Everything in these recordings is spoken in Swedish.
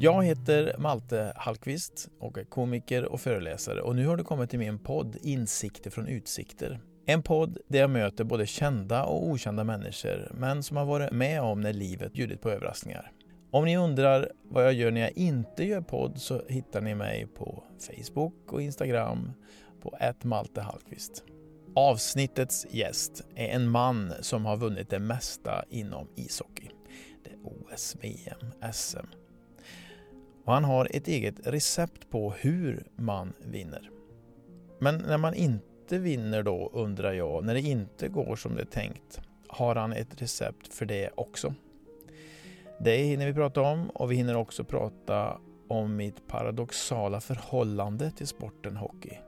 Jag heter Malte Hallqvist och är komiker och föreläsare och nu har du kommit till min podd Insikter från utsikter. En podd där jag möter både kända och okända människor men som har varit med om när livet bjudit på överraskningar. Om ni undrar vad jag gör när jag inte gör podd så hittar ni mig på Facebook och Instagram på Malte Hallqvist. Avsnittets gäst är en man som har vunnit det mesta inom ishockey. Det är OS, VM, SM och han har ett eget recept på hur man vinner. Men när man inte vinner då undrar jag, när det inte går som det är tänkt, har han ett recept för det också? Det hinner vi prata om och vi hinner också prata om mitt paradoxala förhållande till sporten hockey,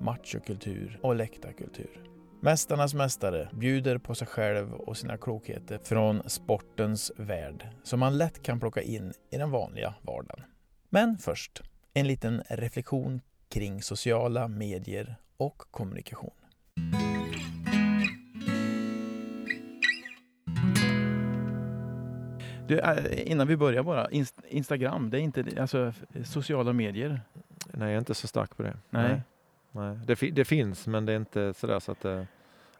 machokultur och läktarkultur. Mästarnas mästare bjuder på sig själv och sina klokheter från sportens värld som man lätt kan plocka in i den vanliga vardagen. Men först, en liten reflektion kring sociala medier och kommunikation. Du, äh, innan vi börjar bara, Instagram, det är inte alltså, sociala medier? Nej, jag är inte så stark på det. Nej. Nej. Det, det, finns, men det är inte sådär så att det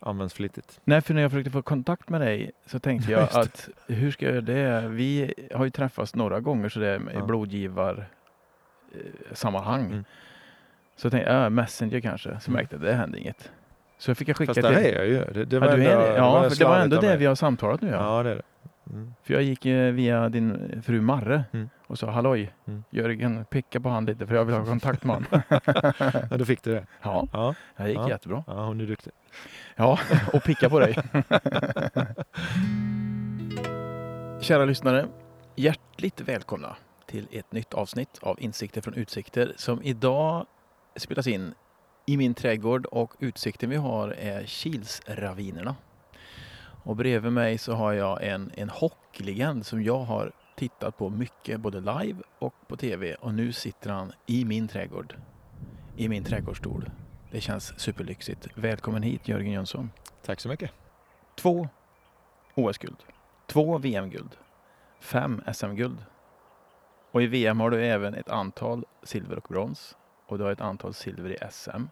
används flitigt. Nej, för när jag försökte få kontakt med dig så tänkte jag att hur ska jag göra det? Vi har ju träffats några gånger så det är ja. blodgivar eh, sammanhang. Mm. Så jag tänkte, ja, Messenger kanske. Så mm. märkte jag att det hände inget. Så jag fick jag skicka Fast till... Fast är jag ju. Det, det var ja, ändå, är det. Ja, det för det var ändå det vi har samtalat nu. Ja, ja det är det. Mm. För jag gick via din fru Marre mm. Och sa halloj mm. Jörgen, picka på han lite för jag vill ha kontakt med honom. ja, då fick du det? Ja, ja. det gick ja. jättebra. Ja, hon är duktig. Ja, och picka på dig. Kära lyssnare, hjärtligt välkomna till ett nytt avsnitt av Insikter från utsikter som idag spelas in i min trädgård och utsikten vi har är Kilsravinerna. Och bredvid mig så har jag en, en hockeylegend som jag har tittat på mycket både live och på tv och nu sitter han i min trädgård. I min trädgårdsstol. Det känns superlyxigt. Välkommen hit Jörgen Jönsson. Tack så mycket. Två OS-guld. Två VM-guld. Fem SM-guld. Och i VM har du även ett antal silver och brons. Och du har ett antal silver i SM.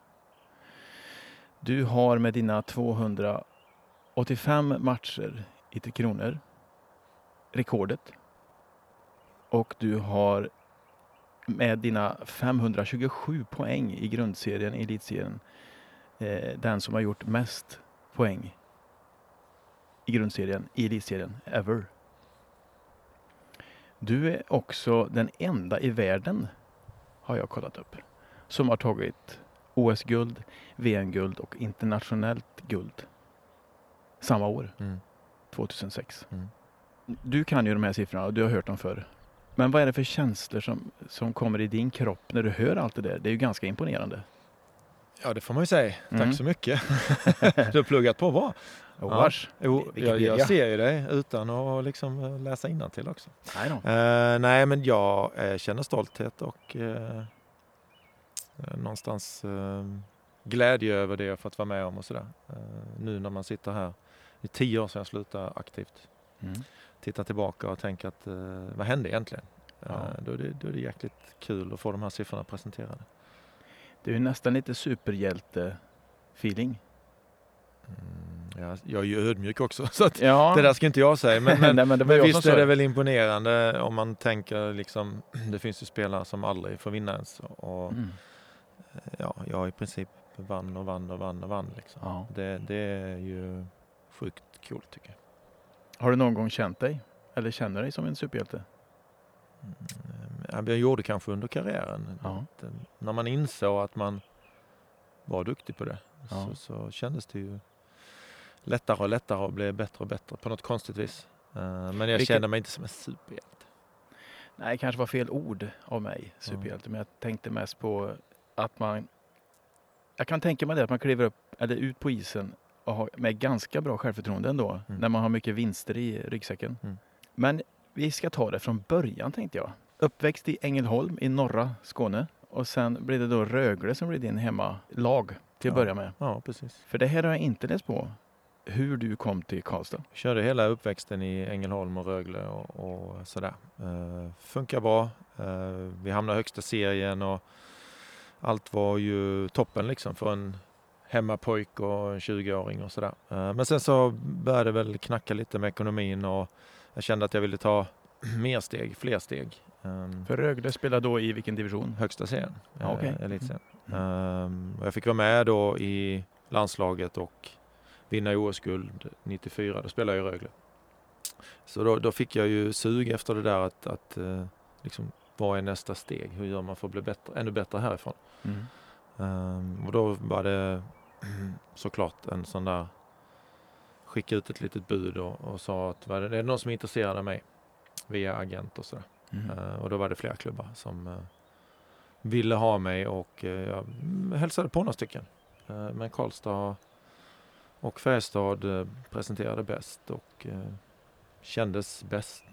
Du har med dina 200 85 matcher i Tre Kronor. Rekordet. Och du har med dina 527 poäng i grundserien, i elitserien, eh, den som har gjort mest poäng i grundserien, i elitserien, ever. Du är också den enda i världen, har jag kollat upp, som har tagit OS-guld, VM-guld och internationellt guld samma år, mm. 2006. Mm. Du kan ju de här siffrorna och du har hört dem förr. Men vad är det för känslor som, som kommer i din kropp när du hör allt det där? Det är ju ganska imponerande. Ja, det får man ju säga. Tack mm. så mycket. du har pluggat på bra. Ja. Jo, jag, jag, ser ju dig utan att liksom eh, läsa till också. Nej, då. Uh, nej, men jag uh, känner stolthet och uh, någonstans glädje över det jag fått vara med om och sådär. nu när man sitter här det är tio år sedan jag slutade aktivt. Mm. Titta tillbaka och tänka att eh, vad hände egentligen? Ja. Eh, då, är det, då är det jäkligt kul att få de här siffrorna presenterade. Det är ju nästan lite superhjälte-feeling. Mm, ja, jag är ju ödmjuk också så ja. det där ska inte jag säga. Men, men, Nej, men, men visst är det väl imponerande om man tänker liksom, det finns ju spelare som aldrig får vinna ens. Och, mm. ja, jag i princip vann och vann och vann och vann. Liksom. Ja. Det, det är ju sjukt coolt tycker jag. Har du någon gång känt dig eller känner dig som en superhjälte? Mm, jag gjorde kanske under karriären. Ja. när man insåg att man var duktig på det ja. så, så kändes det ju lättare och lättare och blev bättre och bättre på något konstigt vis. Eh, men jag Vilket... kände mig inte som en superhjälte. Nej, det kanske var fel ord av mig, superhjälte. Mm. Men jag tänkte mest på att man... Jag kan tänka mig det, att man kliver upp, eller ut på isen med ganska bra självförtroende ändå, mm. när man har mycket vinster i ryggsäcken. Mm. Men vi ska ta det från början tänkte jag. Uppväxt i Ängelholm i norra Skåne och sen blev det då Rögle som blev din hemmalag. till att ja. börja med. Ja, precis. För det här har jag inte läst på. Hur du kom till Karlstad. Jag körde hela uppväxten i Ängelholm och Rögle och, och sådär. Uh, funkar bra. Uh, vi hamnade högsta serien och allt var ju toppen liksom för en hemmapojk och en 20-åring och sådär. Uh, men sen så började det väl knacka lite med ekonomin och jag kände att jag ville ta mer steg, fler steg. Um, För Rögle spelade då i vilken division? Högsta serien, ja, okay. eh, elitserien. Mm. Um, jag fick vara med då i landslaget och vinna OS-guld 94. Då spelade jag i Rögle. Så då, då, fick jag ju sug efter det där att, att uh, liksom, vad är nästa steg? Hur gör man för att bli bättre, ännu bättre härifrån? Mm. Um, och då var det såklart en sån där skicka ut ett litet bud och, och sa att var det, det är någon som är intresserad av mig via agent och sådär. Mm. Uh, och då var det flera klubbar som uh, ville ha mig och uh, jag hälsade på några stycken. men Karlstad och Färjestad presenterade bäst och kändes bäst.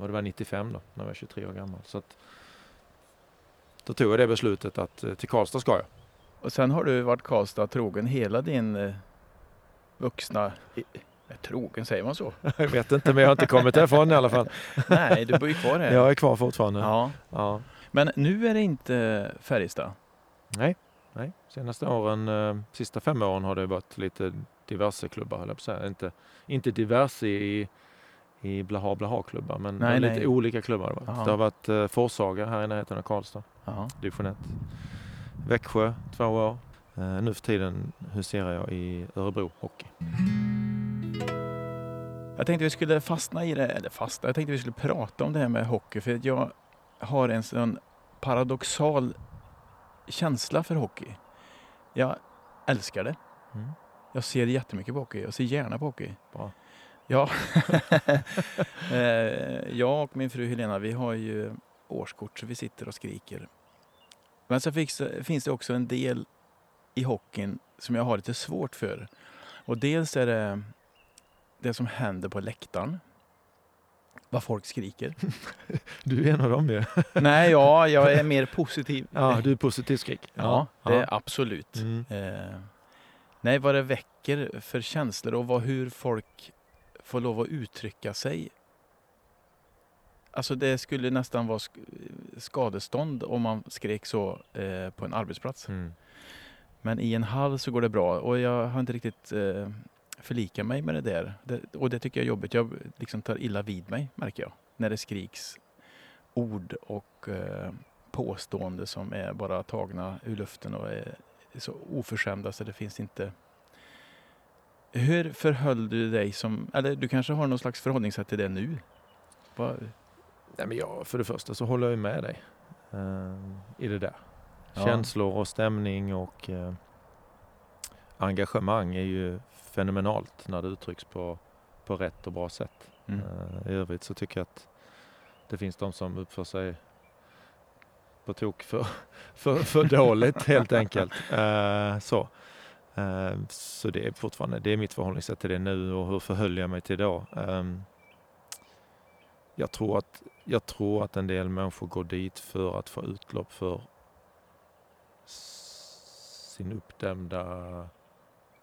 och det var 95 då, när jag var 23 år gammal. Så att, då tog jag det beslutet att till Karlstad ska jag. Och sen har du varit Karlstad trogen hela din vuxna Trogen, säger man så? Jag vet inte, men jag har inte kommit därifrån i alla fall. Nej, du bor ju kvar här. Jag är kvar fortfarande. Ja. ja. Men nu är det inte Färjestad? Nej, nej. senaste åren, eh, sista fem åren har det varit lite diverse klubbar, höll jag på att säga. Inte, inte diverse i, i blaha blaha klubbar, men nej, lite nej. olika klubbar. Det, varit. det har varit eh, Forshaga här i närheten av Karlstad, division 1. Växjö, två år. Eh, nu för tiden huserar jag i Örebro Hockey. Jag tänkte vi skulle fastna i det, eller fastna, jag tänkte vi skulle prata om det här med hockey för jag har en sån paradoxal känsla för hockey. Jag älskar det. Mm. Jag ser jättemycket på hockey. Jag ser gärna på hockey. Bra. Ja. Eh, jag och min fru Helena, vi har ju årskort så vi sitter och skriker. Men så finns det också en del i hockeyn som jag har lite svårt för. Och dels är det det som händer på läktaren. Vad folk skriker. Du är en av dem ju. Nej, ja, jag är mer positiv. Ja, du är positiv skrik. Ja, ja det är absolut. Mm. Eh, nej, vad det väcker för känslor och vad, hur folk får lov att uttrycka sig. Alltså det skulle nästan vara skadestånd om man skrek så eh, på en arbetsplats. Mm. Men i en hall så går det bra och jag har inte riktigt eh, förlika mig med det där. Det, och det tycker jag är jobbigt. Jag liksom tar illa vid mig, märker jag. När det skriks ord och eh, påstående som är bara tagna ur luften och är så oförskämda så det finns inte... Hur förhöll du dig som... Eller du kanske har någon slags förhållningssätt till det nu? Va? Nej, men jag, för det första så håller jag med dig uh, i det där. Ja. Känslor och stämning och uh, engagemang är ju fenomenalt när det uttrycks på, på rätt och bra sätt. Mm. Uh, I övrigt så tycker jag att det finns de som uppför sig på tok för, för, för dåligt helt enkelt. Uh, så. Uh, så det är fortfarande det är mitt förhållningssätt till det nu och hur förhöll jag mig till då? Um, jag, tror att, jag tror att en del människor går dit för att få utlopp för sin uppdämda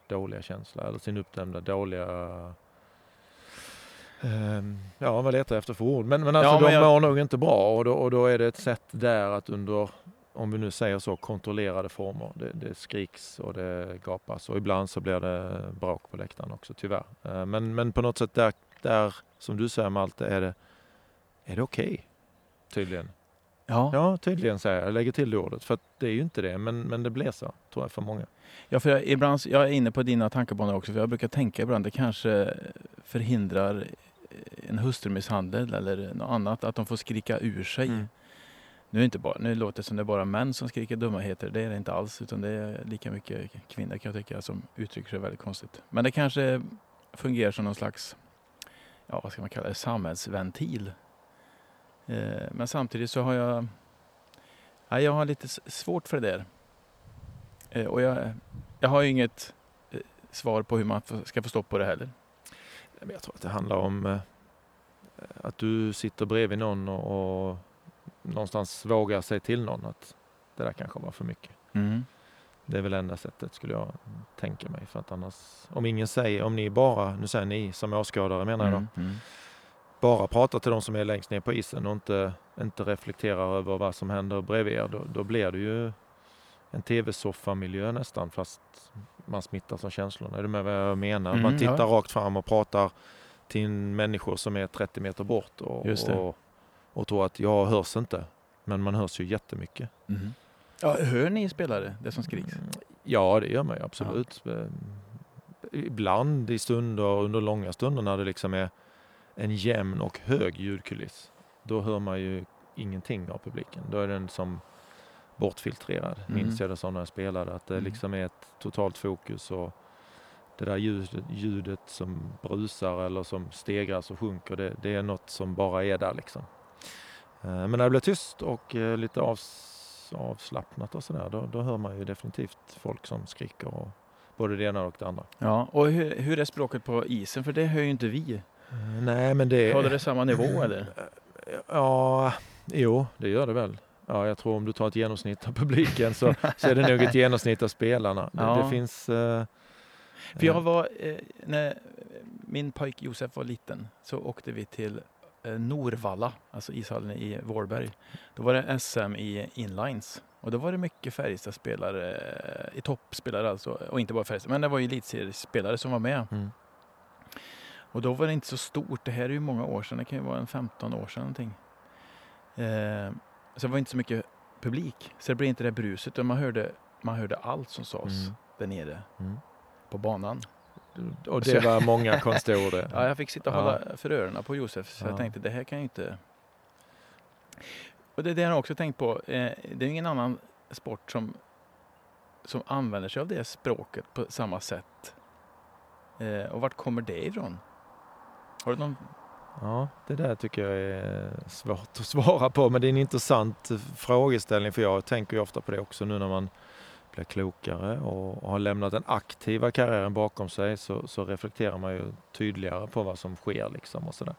dåliga känsla eller sin uppdämda dåliga Um, ja, man letar efter för ord. Men, men alltså ja, men de jag... mår nog inte bra och då, och då är det ett sätt där att under, om vi nu säger så, kontrollerade former. Det, det skriks och det gapas och ibland så blir det bråk på läktaren också, tyvärr. Uh, men, men på något sätt där, där, som du säger Malte, är det, är det okej? Okay, tydligen. Ja. ja, tydligen säger jag. Jag lägger till det ordet. För det är ju inte det, men, men det blir så, tror jag, för många. Ja, för jag, ibland, jag är inne på dina tankebanor också, för jag brukar tänka ibland det kanske förhindrar en hustrumisshandel eller något annat, att de får skrika ur sig. Mm. Nu, är inte bara, nu låter det som det är bara män som skriker dumheter, det är det inte alls, utan det är lika mycket kvinnor kan jag tycka som uttrycker sig väldigt konstigt. Men det kanske fungerar som någon slags, ja vad ska man kalla det, samhällsventil. Eh, men samtidigt så har jag, ja, jag har lite svårt för det där. Eh, och jag, jag har inget eh, svar på hur man ska få stopp på det heller. Jag tror att det handlar om att du sitter bredvid någon och, och någonstans vågar säga till någon att det där kanske var för mycket. Mm. Det är väl enda sättet skulle jag tänka mig. För att annars, om ingen säger, om ni bara, nu säger ni som åskådare menar jag då, mm, mm. Bara pratar till de som är längst ner på isen och inte, inte reflekterar över vad som händer bredvid er, då, då blir det ju en tv-soffamiljö nästan fast man smittas av känslorna. Är du med vad jag menar? Mm, man tittar ja. rakt fram och pratar till människor som är 30 meter bort och, och, och tror att jag hörs inte. Men man hörs ju jättemycket. Mm. Ja, hör ni spelare det som skriks? Mm, ja, det gör man ju absolut. Ja. Eh, ibland i stunder, under långa stunder när det liksom är en jämn och hög ljudkuliss. Då hör man ju ingenting av publiken. Då är den som bortfiltrerad. Mm. Minns jag det som när jag spelade, att det mm. liksom är ett totalt fokus och det där ljudet, ljudet som brusar eller som stegras och sjunker, det, det är något som bara är där liksom. Eh, men när det blir tyst och eh, lite avs, avslappnat och sådär, då, då hör man ju definitivt folk som skriker och både det ena och det andra. Ja, och hur, hur är språket på isen? För det hör ju inte vi. Eh, nej, men det... Håller det samma nivå eller? Ja, jo, det gör det väl. Ja, jag tror om du tar ett genomsnitt av publiken så, så är det nog ett genomsnitt av spelarna. Det, ja. det finns... Eh, För jag var, eh, när min pojk Josef var liten så åkte vi till eh, Norvalla, alltså ishallen i Vårberg. Då var det SM i inlines och då var det mycket Färjestad-spelare, eh, i toppspelare alltså, och inte bara Färjestad, men det var ju elitseriespelare som var med. Mm. Och då var det inte så stort, det här är ju många år sedan, det kan ju vara en 15 år sedan någonting. Eh, så det var inte så mycket publik, så det blev inte det bruset, man hörde, man hörde allt som sades mm. där nere mm. på banan. Och det var många konstiga ord. ja, jag fick sitta och hålla ja. för öronen på Josef, så ja. jag tänkte det här kan ju inte... Och det är det jag också tänkt på, eh, det är ingen annan sport som, som använder sig av det språket på samma sätt. Eh, och vart kommer det ifrån? Har du någon Ja, det där tycker jag är svårt att svara på, men det är en intressant frågeställning för jag tänker ju ofta på det också nu när man blir klokare och, har lämnat den aktiva karriären bakom sig så, så, reflekterar man ju tydligare på vad som sker liksom och sådär.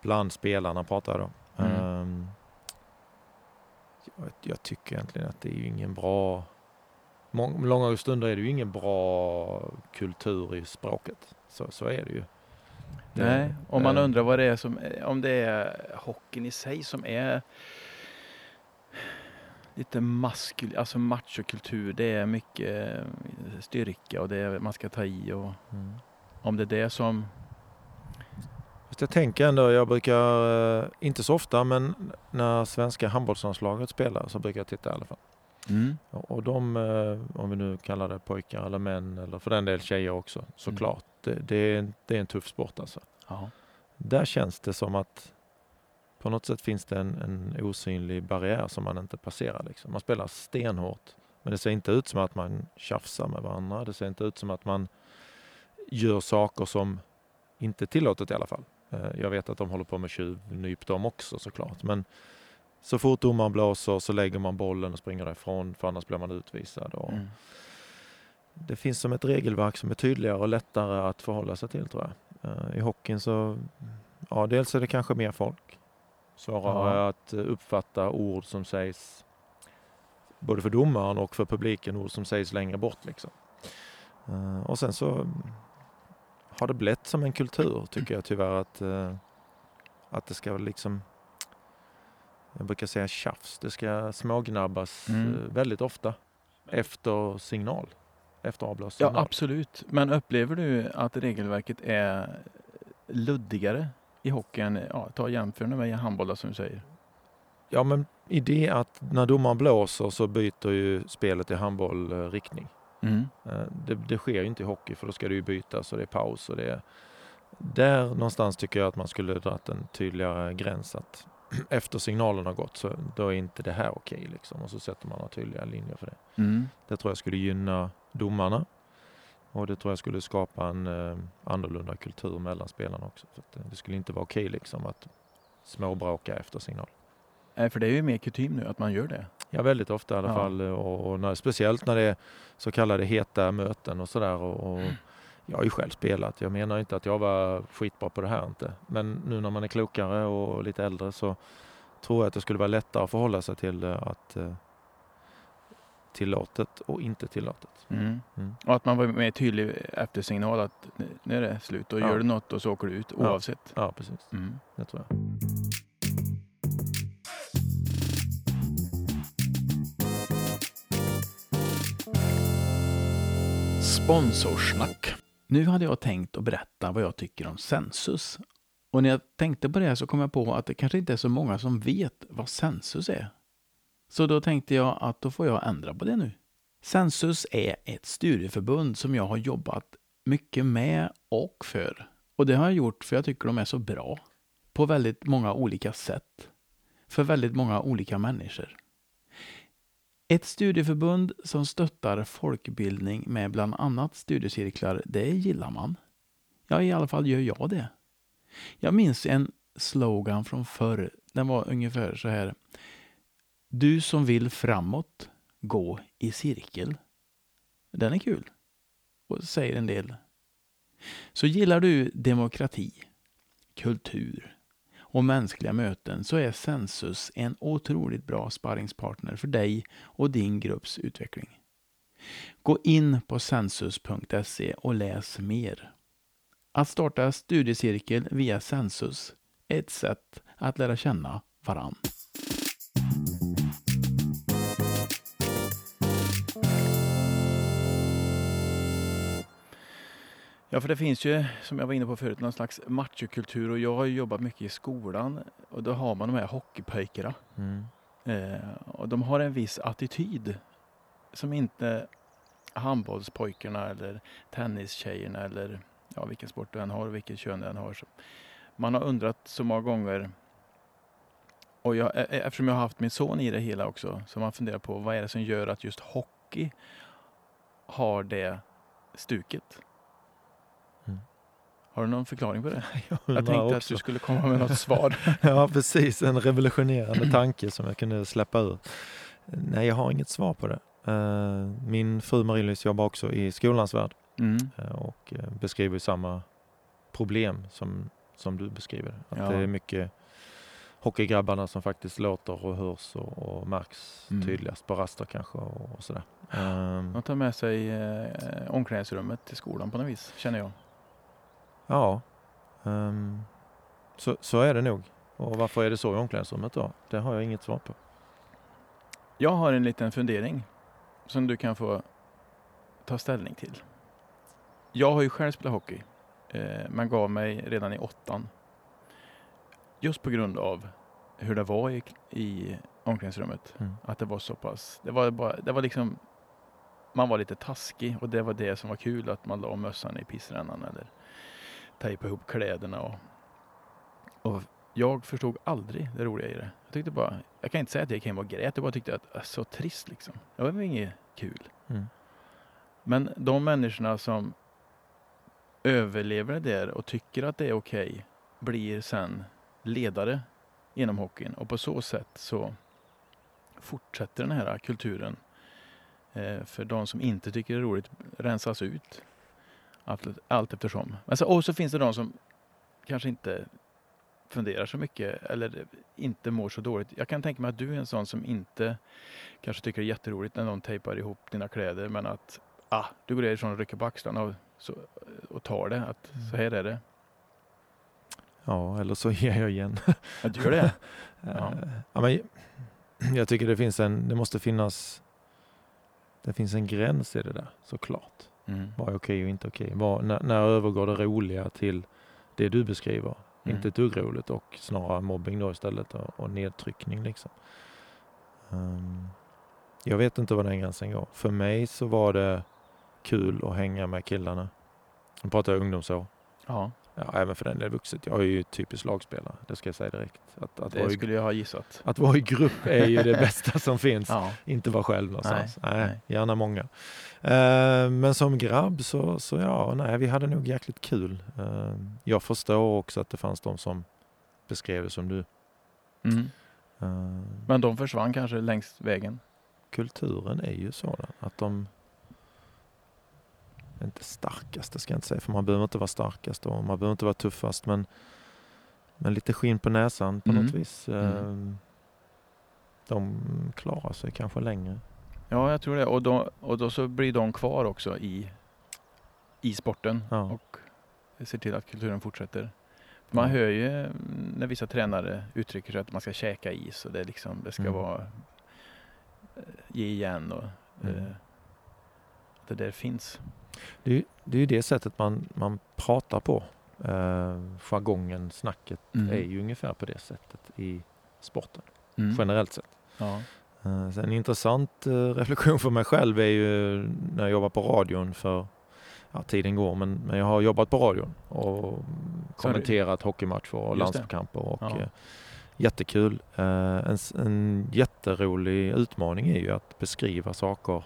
Bland spelarna pratar jag då. Mm. Um, jag, jag, tycker egentligen att det är ju ingen bra Långa stunder är det ju ingen bra kultur i språket. Så, så är det ju. Nej, om man undrar vad det är som, om det är hockeyn i sig som är lite maskul, alltså machokultur. Det är mycket styrka och det är, man ska ta i och mm. om det är det som... Fast jag tänker ändå, jag brukar, eh, inte så ofta, men när svenska handbollslandslaget spelar så brukar jag titta i alla fall. Mm. Och de, eh, om vi nu kallar det pojkar eller män eller för den del tjejer också, såklart. Det, det, är, det är en tuff sport alltså. Aha. Där känns det som att på något sätt finns det en, en osynlig barriär som man inte passerar. Liksom. Man spelar stenhårt, men det ser inte ut som att man tjafsar med varandra. Det ser inte ut som att man gör saker som inte är tillåtet i alla fall. Eh, jag vet att de håller på med tjuvnyp de också såklart, men så fort domaren blåser så lägger man bollen och springer därifrån för annars blir man utvisad. Och mm. Det finns som ett regelverk som är tydligare och lättare att förhålla sig till tror jag. Eh, I hockeyn så, ja dels är det kanske mer folk. Svårare ja. att uppfatta ord som sägs både för domaren och för publiken, ord som sägs längre bort liksom. Eh, och sen så har det blivit som en kultur tycker jag tyvärr att, eh, att det ska liksom jag brukar säga tjafs. Det ska smågnabbas mm. Eh, väldigt ofta efter signal. Efter avblåst Ja, absolut. Men upplever du att regelverket är luddigare i hockeyn? Ja, ta jämför med handboll som du säger. Ja, men i det att när domaren blåser så byter ju spelet i handboll riktning. Mm. Eh, det, det, sker ju inte i hockey för då ska det ju bytas och det är paus och det är... Där någonstans tycker jag att man skulle dragit en tydligare gräns att efter signalen har gått så då är inte det här okej. Okay, liksom. Och så sätter man några tydliga linjer för det. Mm. Det tror jag skulle gynna domarna och det tror jag skulle skapa en eh, annorlunda kultur mellan spelarna också. För det, det skulle inte vara okej okay, liksom att småbråka efter signal. Nej, för det är ju mer kutym nu att man gör det. Ja, väldigt ofta i alla ja. fall. Och, och när, speciellt när det är så kallade heta möten och sådär. Och, och mm. Jag har ju själv spelat. Jag menar inte att jag var skitbra på det här inte. Men nu när man är klokare och lite äldre så tror jag att det skulle vara lättare att förhålla sig till att, eh, tillåtet och inte tillåtet. Mm. Mm. Och att man var mer tydlig efter signal att nu är det slut och ja. gör du något och så åker du ut oavsett. Ja, ja precis. Mm. Det tror jag. Sponsorsnack. Nu hade jag tänkt att berätta vad jag tycker om Sensus. Och när jag tänkte på det så kom jag på att det kanske inte är så många som vet vad Sensus är. Så då tänkte jag att då får jag ändra på det nu. Sensus är ett studieförbund som jag har jobbat mycket med och för. Och det har jag gjort för jag tycker de är så bra. På väldigt många olika sätt. För väldigt många olika människor. Ett studieförbund som stöttar folkbildning med bland annat studiecirklar, det gillar man. Ja, i alla fall gör jag det. Jag minns en slogan från förr. Den var ungefär så här. Du som vill framåt, gå i cirkel. Den är kul. Och säger en del. Så gillar du demokrati, kultur och mänskliga möten så är Sensus en otroligt bra sparringspartner för dig och din grupps utveckling. Gå in på sensus.se och läs mer. Att starta studiecirkel via Sensus är ett sätt att lära känna varann. Ja, för det finns ju, som jag var inne på förut, någon slags machokultur och jag har jobbat mycket i skolan och då har man de här hockeypojkarna. Mm. Eh, och de har en viss attityd som inte handbollspojkarna eller tennistjejerna eller ja, vilken sport du än har, vilket kön du än har. Så man har undrat så många gånger och jag, e-, e-, eftersom jag har haft min son i det hela också så man funderar på vad är det som gör att just hockey har det stuket. Har du någon förklaring på det? Jag, jag tänkte också. att du skulle komma med något svar. ja, precis. En revolutionerande tanke som jag kunde släppa ur. Nej, jag har inget svar på det. Eh, min fru Marie-Louise jobbar också i skolans värld mm. Eh, och eh, beskriver samma problem som, som du beskriver. Att ja. det är mycket hockeygrabbarna som faktiskt låter och hörs och, och märks mm. tydligast på raster kanske och, och sådär. De tar med sig eh, omklädningsrummet till skolan på något vis, känner jag. Ja, um, så, så är det nog. Och varför är det så i omklädningsrummet då? Det har jag inget svar på. Jag har en liten fundering som du kan få ta ställning till. Jag har ju själv spelat hockey, eh, men gav mig redan i åttan. Just på grund av hur det var i, i omklädningsrummet. Mm. Att det var så pass, det var, bara, det var liksom, man var lite taskig och det var det som var kul, att man la mössan i pissrännan eller tejpa ihop kläderna och, och jag förstod aldrig det roliga i det. Jag tyckte bara, jag kan inte säga att jag gick hem och grät, jag bara tyckte att det var så trist liksom. Det var inget kul. Mm. Men de människorna som överlever det där och tycker att det är okej okay, blir sen ledare inom hockeyn och på så sätt så fortsätter den här kulturen eh, för de som inte tycker det är roligt rensas ut allt, allt eftersom. Men så, och så finns det de som kanske inte funderar så mycket eller inte mår så dåligt. Jag kan tänka mig att du är en sån som inte kanske tycker det är jätteroligt när någon tejpar ihop dina kläder men att ah, du går därifrån och rycker på axlarna och, så, och tar det. Att mm. så här är det. Ja, eller så ger jag igen. Ja, du gör det? ja. ja. men jag tycker det finns en, det måste finnas, det finns en gräns i det där såklart. Mm. Vad är okej och inte okej? Var, när, när övergår det roliga till det du beskriver? Mm. Inte ett dugg roligt och snarare mobbing då istället och, och nedtryckning liksom. Um, jag vet inte var den gränsen går. För mig så var det kul att hänga med killarna. Nu pratar jag ungdomsår. Ja. Ja, även för den del vuxet. Jag är ju typisk lagspelare, det ska jag säga direkt. Att, att det skulle i, jag ha gissat. Att vara i grupp är ju det bästa som finns. Ja. Inte vara själv någonstans. Nej, nej, nej. Gärna många. Uh, men som grabb så, så ja, nej, vi hade nog jäkligt kul. Uh, jag förstår också att det fanns de som beskrev det som du. Mm. Uh, men de försvann kanske längs vägen? Kulturen är ju sådan att de inte starkast, ska jag inte säga, för man behöver inte vara starkast och man behöver inte vara tuffast, men, men lite skinn på näsan på mm. något vis. Mm. Ehm, de klarar sig kanske längre. Ja, jag tror det. Och då, och då så blir de kvar också i, i sporten ja. och ser till att kulturen fortsätter. Man hör ju när vissa tränare uttrycker sig att man ska käka is och det, liksom, det ska mm. vara eh, ge igen och mm. Det där finns. Det, det är ju det sättet man, man pratar på. Eh, jargongen, snacket mm. är ju ungefär på det sättet i sporten mm. generellt sett. Ja. Eh, en intressant eh, reflektion för mig själv är ju när jag jobbar på radion för ja, tiden går, men, men jag har jobbat på radion och kommenterat hockeymatcher och landskamper och ja. eh, jättekul. Eh, en, en jätterolig utmaning är ju att beskriva saker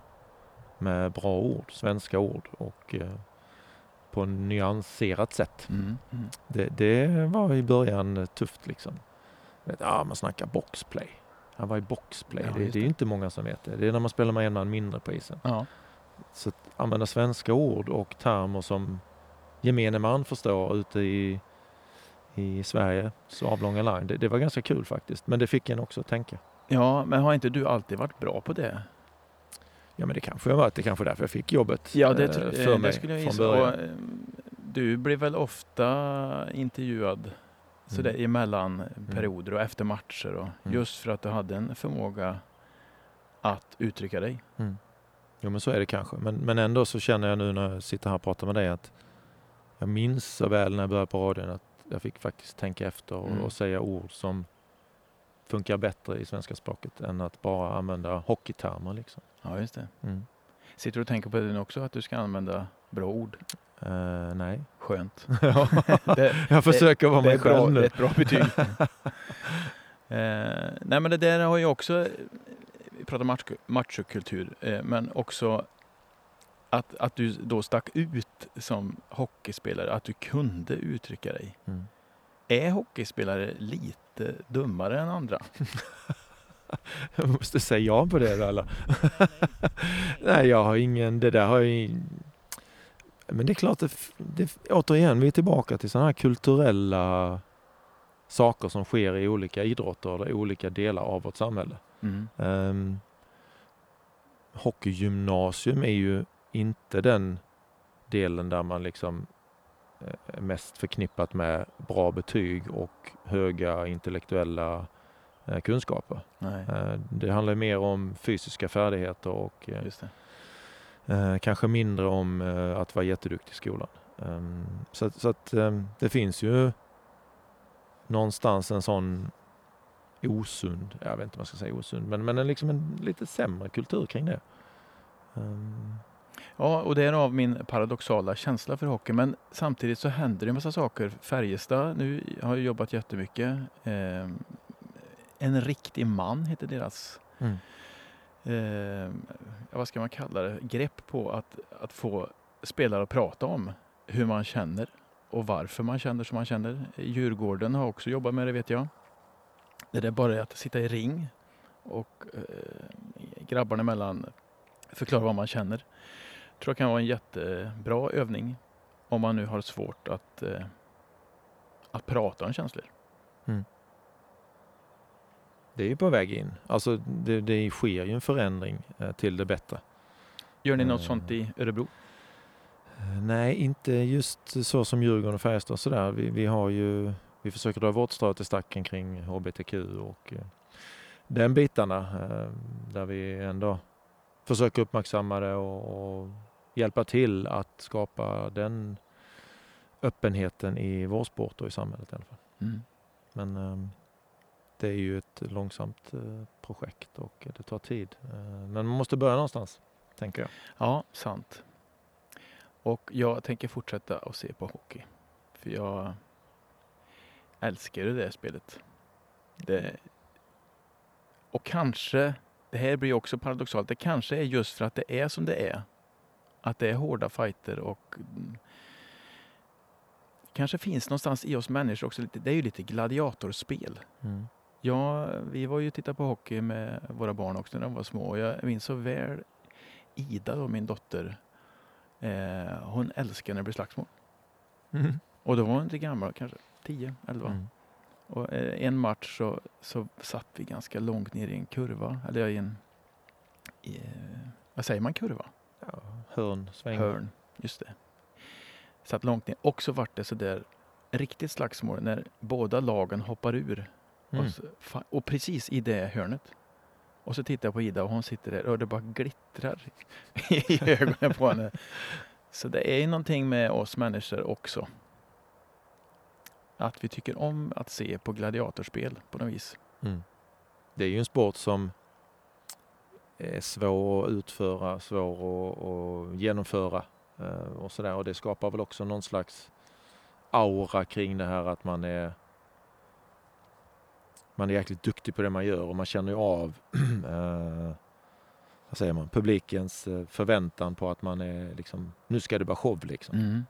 med bra ord, svenska ord och eh, på ett nyanserat sätt. Mm, mm. Det, det, var i början tufft liksom. Ja, man snackar boxplay. Han var i boxplay. Ja, det, det, är inte många som vet det. Det är när man spelar med en man mindre på isen. Ja. Så att använda svenska ord och termer som gemene man förstår ute i, i Sverige, så avlånga line. Det, det var ganska kul faktiskt. Men det fick en också att tänka. Ja, men har inte du alltid varit bra på det? Ja, men det kanske jag varit. Det kanske därför jag fick jobbet ja, det, eh, för det mig skulle jag från början. Och, eh, du blev väl ofta intervjuad sådär mm. emellan mm. perioder och efter matcher och mm. just för att du hade en förmåga att uttrycka dig. Mm. Jo men så är det kanske. Men, men ändå så känner jag nu när jag sitter här och pratar med dig att jag minns så väl när jag började på radion att jag fick faktiskt tänka efter och, mm. och säga ord som funkar bättre i svenska språket än att bara använda hockeytermer. Liksom. Ja, just det. Mm. Sitter du och tänker på det också, att du ska använda bra ord? Uh, nej. Skönt. det, jag försöker vara mig själv nu. Det är ett bra betyg. uh, nej men det där har ju också, vi pratar machokultur, uh, men också att, att du då stack ut som hockeyspelare, att du kunde uttrycka dig. Mm. Är hockeyspelare lite dummare än andra? jag måste säga ja på det eller? Nej, jag har ingen, det där har jag men det är klart, det, det, återigen, vi är tillbaka till sådana här kulturella saker som sker i olika idrotter eller olika delar av vårt samhälle. Mm. Um, hockeygymnasium är ju inte den delen där man liksom mest förknippat med bra betyg och höga intellektuella eh, kunskaper. Nej. Uh, det handlar mer om fysiska färdigheter och Eh, kanske mindre om eh, att vara jätteduktig i skolan. Så, så, att um, det finns ju någonstans en sån osund, jag vet inte om man ska säga osund, men, men en, liksom en lite sämre kultur kring det. Um. Ja, och det är av min paradoxala känsla för hockey. Men samtidigt så händer det en massa saker. Färjestad nu har jag jobbat jättemycket. Eh, en riktig man heter deras mm eh, vad ska man kalla det, grepp på att, att få spelare att prata om hur man känner och varför man känner som man känner. Djurgården har också jobbat med det vet jag. Det är bara att sitta i ring och eh, grabbarna emellan förklara vad man känner. Jag tror det kan vara en jättebra övning om man nu har svårt att, eh, att prata om känslor. Mm det är ju på väg in. Alltså det, det sker ju en förändring eh, till det bättre. Gör ni något uh, sånt i Örebro? Uh, nej, inte just så som Djurgården och Färjestad och sådär. Vi, vi, har ju, vi försöker dra vårt strå till stacken kring HBTQ och uh, den bitarna där vi ändå försöker uppmärksamma det och, och hjälpa till att skapa den öppenheten i vår sport och i samhället i alla fall. Mm. Men um, det är ju ett långsamt eh, projekt och det tar tid. Eh, men man måste börja någonstans, tänker jag. Ja, sant. Och jag tänker fortsätta att se på hockey. För jag älskar det där spelet. Det... Och kanske, det här blir också paradoxalt, det kanske är just för att det är som det är. Att det är hårda fighter och kanske finns någonstans i oss människor också, lite, det är ju lite gladiatorspel. Mm. Ja, vi var ju och tittade på hockey med våra barn också när de var små. Jag minns så väl Ida, då, min dotter. Eh, hon älskar när det blir slagsmål. Mm. Och då var hon inte gammal, kanske 10, 11. Mm. Och eh, en match så, så satt vi ganska långt ner i en kurva, eller i en, i, vad säger man, kurva? Ja, hörn, sväng. Hörn, just det. Satt långt ner. Och så vart det sådär riktigt slagsmål när båda lagen hoppar ur. Mm. Och, så, och, precis i det hörnet. Och så tittar jag på Ida och hon sitter där och det bara glittrar i ögonen på henne. Så det är ju någonting med oss människor också. Att vi tycker om att se på gladiatorspel på något vis. Mm. Det är ju en sport som är svår att utföra, svår att, att genomföra eh, och sådär. Och det skapar väl också någon slags aura kring det här att man är man är jäkligt duktig på det man gör och man känner ju av eh, vad säger man, publikens eh, förväntan på att man är liksom, nu ska det vara show liksom. Mm.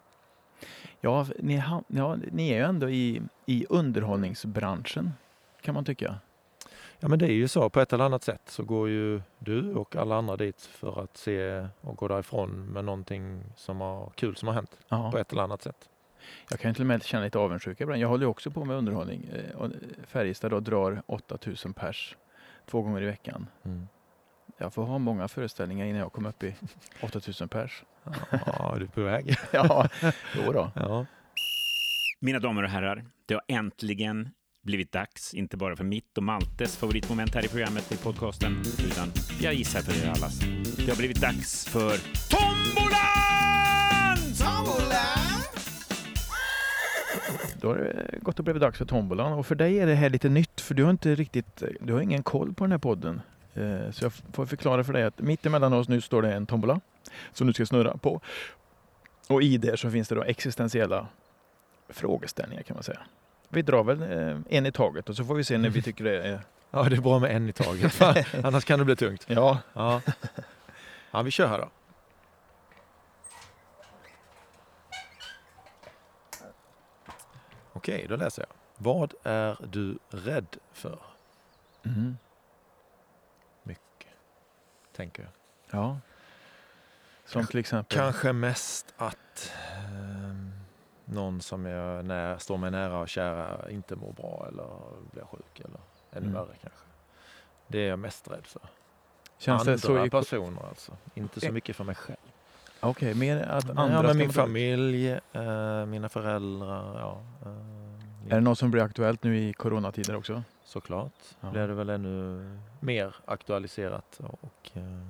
Ja, ni, ja, ni är ju ändå i, i underhållningsbranschen kan man tycka. Ja men det är ju så, på ett eller annat sätt så går ju du och alla andra dit för att se och gå därifrån med någonting som har kul som har hänt Aha. på ett eller annat sätt. Jag kan till och med känna lite avundsjuka ibland. Jag håller också på med underhållning. Eh, Färjestad då drar 8000 pers två gånger i veckan. Mm. Jag får ha många föreställningar innan jag kommer upp i 8000 pers. Ja, du är på väg. ja, jo då. Ja. Mina damer och herrar, det har äntligen blivit dags, inte bara för mitt och Maltes favoritmoment här i programmet i podcasten, utan jag gissar för er allas. Det har blivit dags för Tombolan! Tombolan! Då har det gått och blivit dags för tombolan och för dig är det här lite nytt för du har inte riktigt, du har ingen koll på den här podden. Eh, så jag får förklara för dig att mitt emellan oss nu står det en tombola som du ska snurra på. Och i det så finns det då existentiella frågeställningar kan man säga. Vi drar väl eh, en i taget och så får vi se när vi tycker det är... Ja, det är bra med en i taget. Annars kan det bli tungt. Ja. ja. Ja, vi kör här då. Okej, då läser jag. Vad är du rädd för? Mm tänker jag. Ja. Som till exempel? Kanske mest att någon som jag när, står mig nära och kära inte mår bra eller blir sjuk eller ännu mm. värre kanske. Det är jag mest rädd för. Känns andra det så personer alltså, inte så eh. mycket för mig själv. Okej, okay, mer att andra ja, men min familj, äh, mina föräldrar, ja. Äh, är det något som blir aktuellt nu i coronatider också? såklart ja. blir det väl ännu mer aktualiserat. Och, eh,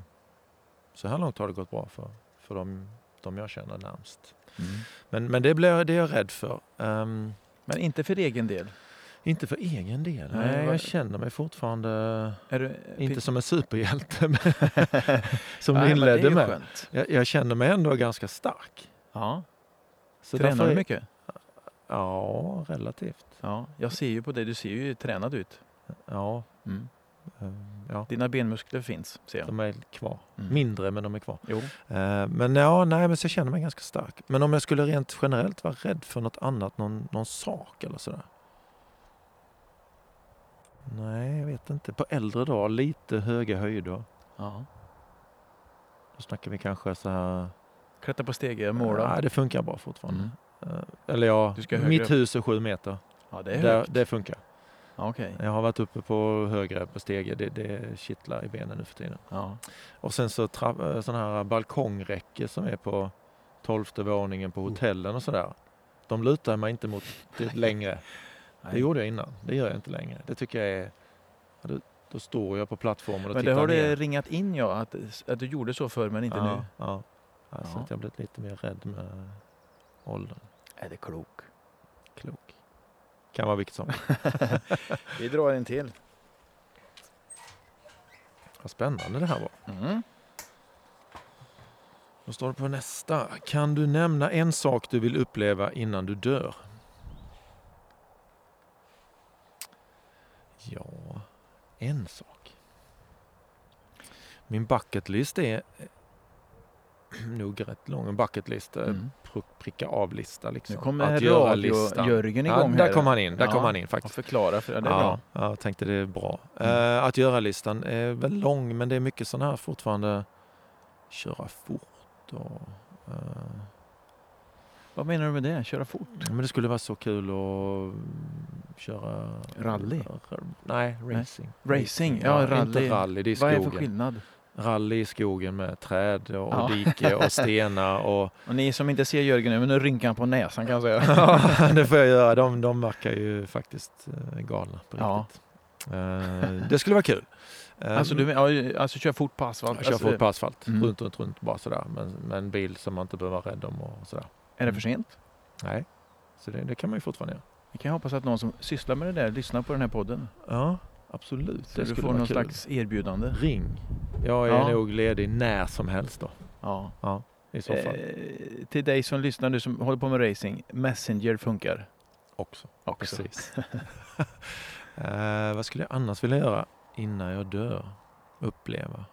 så här långt har det gått bra för, för de, de jag känner närmst. Mm. Men, men det, blir, det är jag rädd för. Um, men inte för egen del? Inte för egen del. Nej, Nej jag känner mig fortfarande du, inte som en superhjälte som du inledde med. Jag, jag, känner mig ändå ganska stark. Ja. Så Tränar du mycket? Ja, relativt. Ja, jag ser ju på dig, du ser ju tränad ut. Ja. Mm. Uh, ja. Dina benmuskler finns, ser jag. De är kvar. Mm. Mindre, men de är kvar. Jo. Uh, men ja, nej, men så jag känner mig ganska stark. Men om jag skulle rent generellt vara rädd för något annat, någon, någon sak eller sådär? Nej, jag vet inte. På äldre dagar, lite höga höjder. Ja. Då snackar vi kanske så här... Klättra på stege, måla? Nej, det funkar bra fortfarande. Mm. Uh, eller ja, mitt hus är sju meter. Ja, det, är det, det funkar. Okay. Jag har varit uppe på högre på stege, det, det kittlar i benen nu för tiden. Ja. Och sen så eh, sån här balkongräcke som är på tolfte våningen på oh. hotellen och sådär. De lutar mig inte mot det längre. Det gjorde jag innan, det gör jag inte längre. Det tycker jag är... Då, då står jag på plattformen och men tittar ner. Men det har det ringat in ja, att, att du gjorde så förr men inte ja, nu? Ja, alltså ja. jag blivit lite mer rädd med åldern. Är det? Klok. Kan vara vilket som. Vi drar en till. Vad spännande det här var. Mm. Då står det på nästa. Kan du nämna en sak du vill uppleva innan du dör? Ja, en sak. Min bucketlist är nog rätt lång. En bucketlist. Mm pricka av-lista. Liksom. Nu kommer att göra listan. Jörgen igång ja, Där kom han in, där ja, kom han in faktiskt. Förklara, för det är ja, bra. Ja, jag tänkte det är bra. Mm. Uh, att göra-listan är väl lång, men det är mycket sådana här fortfarande köra fort och uh, vad menar du med det? Köra fort? Men det skulle vara så kul att köra... Rally? Nej, racing. Nej. Racing, ja, rally. Inte rally, det är skogen. Vad är för skillnad? Rally i skogen med träd och ja. dike och stenar. Och... och ni som inte ser Jörgen nu, men nu rynkar han på näsan kan jag säga. ja, det får jag göra. De, de verkar ju faktiskt eh, galna på ja. riktigt. Uh, det skulle vara kul. Alltså, du, alltså köra fort på asfalt? Köra alltså, fort på asfalt, mm. runt, runt, runt bara sådär. Men med en bil som man inte behöver vara rädd om och sådär. Är det för sent? Nej, så det, det kan man ju fortfarande göra. Vi kan hoppas att någon som sysslar med det där lyssnar på den här podden. Ja, absolut. Så det du får någon kul. slags erbjudande. Ring. Jag är ja. nog ledig när som helst då. Ja. ja I så fall. Eh, till dig som lyssnar nu som håller på med racing, Messenger funkar? Också. Också. Precis. eh, vad skulle jag annars vilja göra innan jag dör? Uppleva?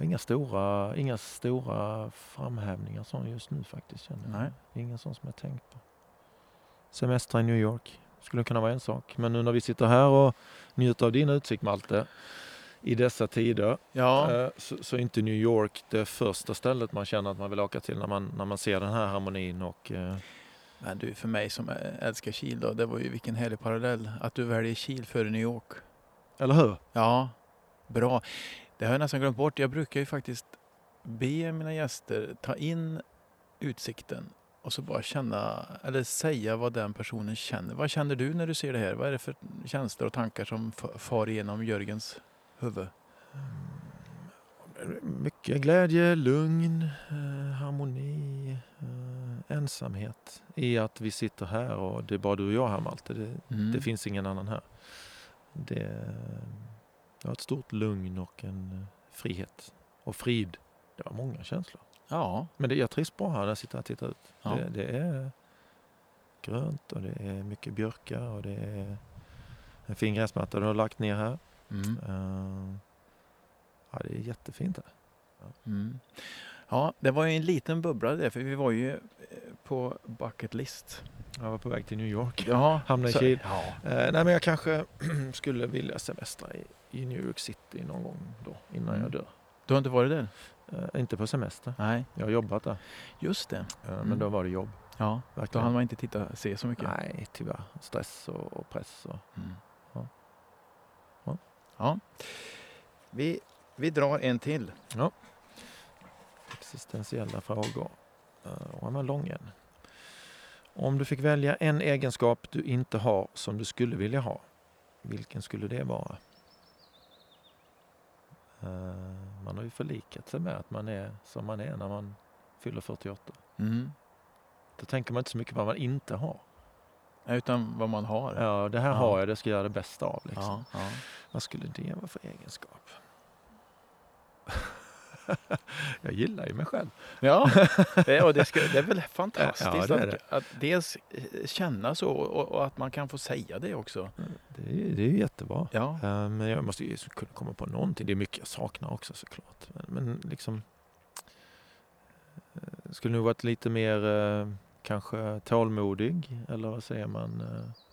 Inga stora, inga stora framhävningar sån just nu faktiskt. Känner jag. Nej. Inga sån som jag tänkt på. Semester i New York skulle kunna vara en sak. Men nu när vi sitter här och njuter av din utsikt Malte i dessa tider ja. Eh, så, så är inte New York det första stället man känner att man vill åka till när man, när man ser den här harmonin och eh, men du, för mig som älskar Kil då, det var ju vilken härlig parallell. Att du väljer Kil före New York. Eller hur? Ja, bra. Det har jag nästan glömt bort. Jag brukar ju faktiskt be mina gäster ta in utsikten och så bara känna eller säga vad den personen känner. Vad känner du när du ser det här? Vad är det för känslor och tankar som far igenom Jörgens huvud? Mm, mycket glädje, lugn, eh, harmoni, eh, ensamhet i att vi sitter här och det är bara du och jag här Malte. Det, mm. det finns ingen annan här. Det, var ett stort lugn och en frihet och frid. Det var många känslor. Ja. Men det, jag trivs bra här när jag sitter och tittar ut. Ja. Det, det, är grönt och det är mycket björkar och det är en fin gräsmatta du har lagt ner här. Mm. Uh, ja, det är jättefint här. Ja. Mm. ja, det var ju en liten bubbla det, för vi var ju eh, på bucket list. Jag var på väg till New York. Jaha, Hamnade i Kil. Ja. Uh, nej, men jag kanske skulle vilja semestra i, i New York City någon gång då, innan mm. jag dör. Du har inte varit där? Uh, inte på semester. Nej. Jag har jobbat där. Just det. Mm. Men då var det jobb. Ja, Verkligen. då hann man inte titta se så mycket. Nej, tyvärr. Stress och, och press. Och, mm. ja. Ja. ja. Vi, vi drar en till. Ja. Existentiella frågor. Uh, och en lång en. Om du fick välja en egenskap du inte har som du skulle vilja ha, vilken skulle det vara? Uh, man har ju förlikat sig med att man är som man är när man fyller 48. Mm. Då tänker man inte så mycket på vad man inte har. Utan vad man har. Ja, det här ja. har jag, det ska jag göra det bästa av. Liksom. Ja, ja. Vad skulle det vara för egenskap? jag gillar ju mig själv. Ja, det, och det, ska, det är väl fantastiskt ja, det är det. Att, att, dels eh, känna så och, och, att man kan få säga det också. Det är, det är jättebra. Ja. Eh, men jag måste ju kunna komma på någonting. Det är mycket jag saknar också såklart. Men, men liksom eh, skulle nog varit lite mer kanske tålmodig eller vad säger man?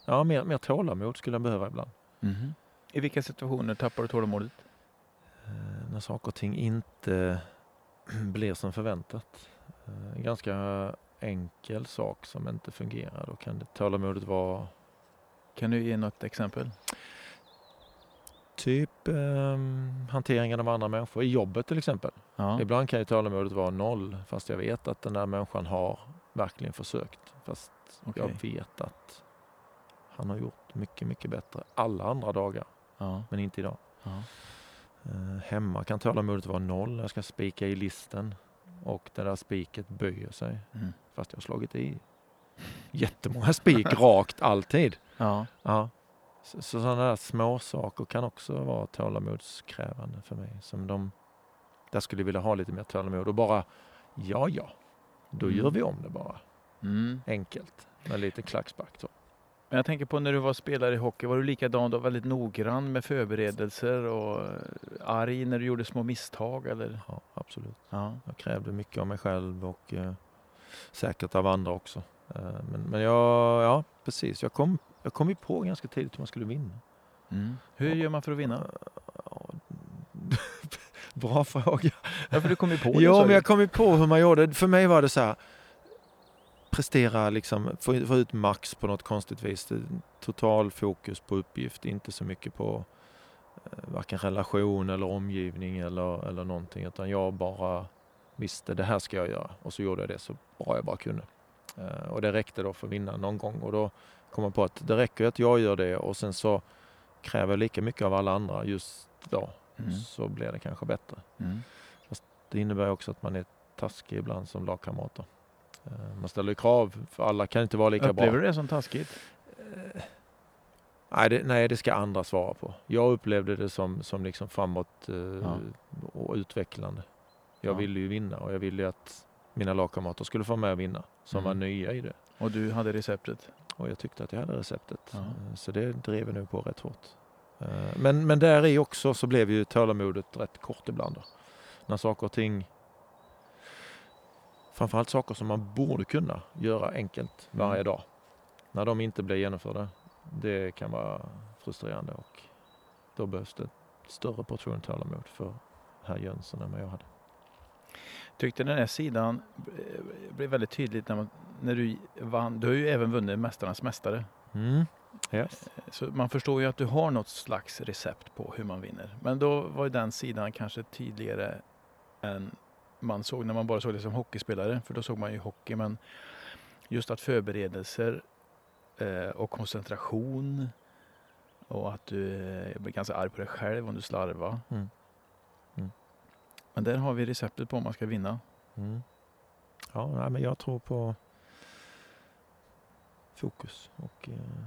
Ja, mer, mer tålamod skulle jag behöva ibland. Mm. I vilka situationer tappar du tålamodet? Eh, när saker och ting inte blir som förväntat. Eh, en ganska enkel sak som inte fungerar, då kan det tålamodet vara... Kan du ge något exempel? Typ eh, hanteringen av andra människor i jobbet till exempel. Ja. Ibland kan ju tålamodet vara noll fast jag vet att den där människan har verkligen försökt. Fast okay. jag vet att han har gjort mycket, mycket bättre alla andra dagar. Ja. Men inte idag. Ja. Eh, hemma kan tålamodet vara noll. Jag ska spika i listen och det där spiket böjer sig. Mm. Fast jag har slagit i jättemånga spik rakt alltid. Ja. ja. Så, så sådana där små saker kan också vara tålamodskrävande för mig. Som de, där skulle jag vilja ha lite mer tålamod och bara, ja ja, då mm. gör vi om det bara. Mm. Enkelt, med lite klackspark. Så. Men jag tänker på när du var spelare i hockey, var du likadan då? Väldigt noggrann med förberedelser och arg när du gjorde små misstag eller? Ja, absolut. Ja. Jag krävde mycket av mig själv och eh, säkert av andra också. Eh, men, men jag, ja precis, jag kom, jag kom ju på ganska tidigt hur man skulle vinna. Mm. Hur gör man för att vinna? Bra fråga. Ja, för du kom ju på det. Ja, men jag kom ju på hur man gjorde. För mig var det så här, prestera, liksom, få, få ut max på något konstigt vis. Total fokus på uppgift, inte så mycket på varken relation eller omgivning eller, eller någonting utan jag bara visste det här ska jag göra och så gjorde jag det så bra jag bara kunde. Eh, och det räckte då för att vinna någon gång och då kom jag på att det räcker att jag gör det och sen så kräver jag lika mycket av alla andra just då mm. så blir det kanske bättre. Mm. Fast det innebär också att man är taskig ibland som lagkamrater. Eh, man ställer krav, för alla kan inte vara lika Upplever bra. Upplever du det som taskigt? Eh, nej det, nej, det ska andra svara på. Jag upplevde det som, som liksom framåt eh, ja. och utvecklande. Jag ja. ville ju vinna och jag ville ju att mina lagkamrater skulle få med och vinna som mm. var nya i det. Och du hade receptet? Och jag tyckte att jag hade receptet. Ja. Så det drev jag nu på rätt hårt. Men, men där i också så blev ju tålamodet rätt kort ibland. Då. När saker och ting framförallt saker som man borde kunna göra enkelt varje mm. dag. När de inte blir genomförda, det kan vara frustrerande och då behövs det större portion tålamod för herr Jönsson än vad jag hade. Tyckte den här sidan blev väldigt tydligt när, man, när du vann. Du har ju även vunnit Mästarnas Mästare. Mm. Yes. Så man förstår ju att du har något slags recept på hur man vinner. Men då var ju den sidan kanske tydligare än man såg när man bara såg det som hockeyspelare, för då såg man ju hockey. Men just att förberedelser eh, och koncentration och att du eh, blir ganska arg på dig själv om du slarvar. Mm. Mm. Men där har vi receptet på om man ska vinna. Mm. Ja, nej, men jag tror på fokus. Och, eh,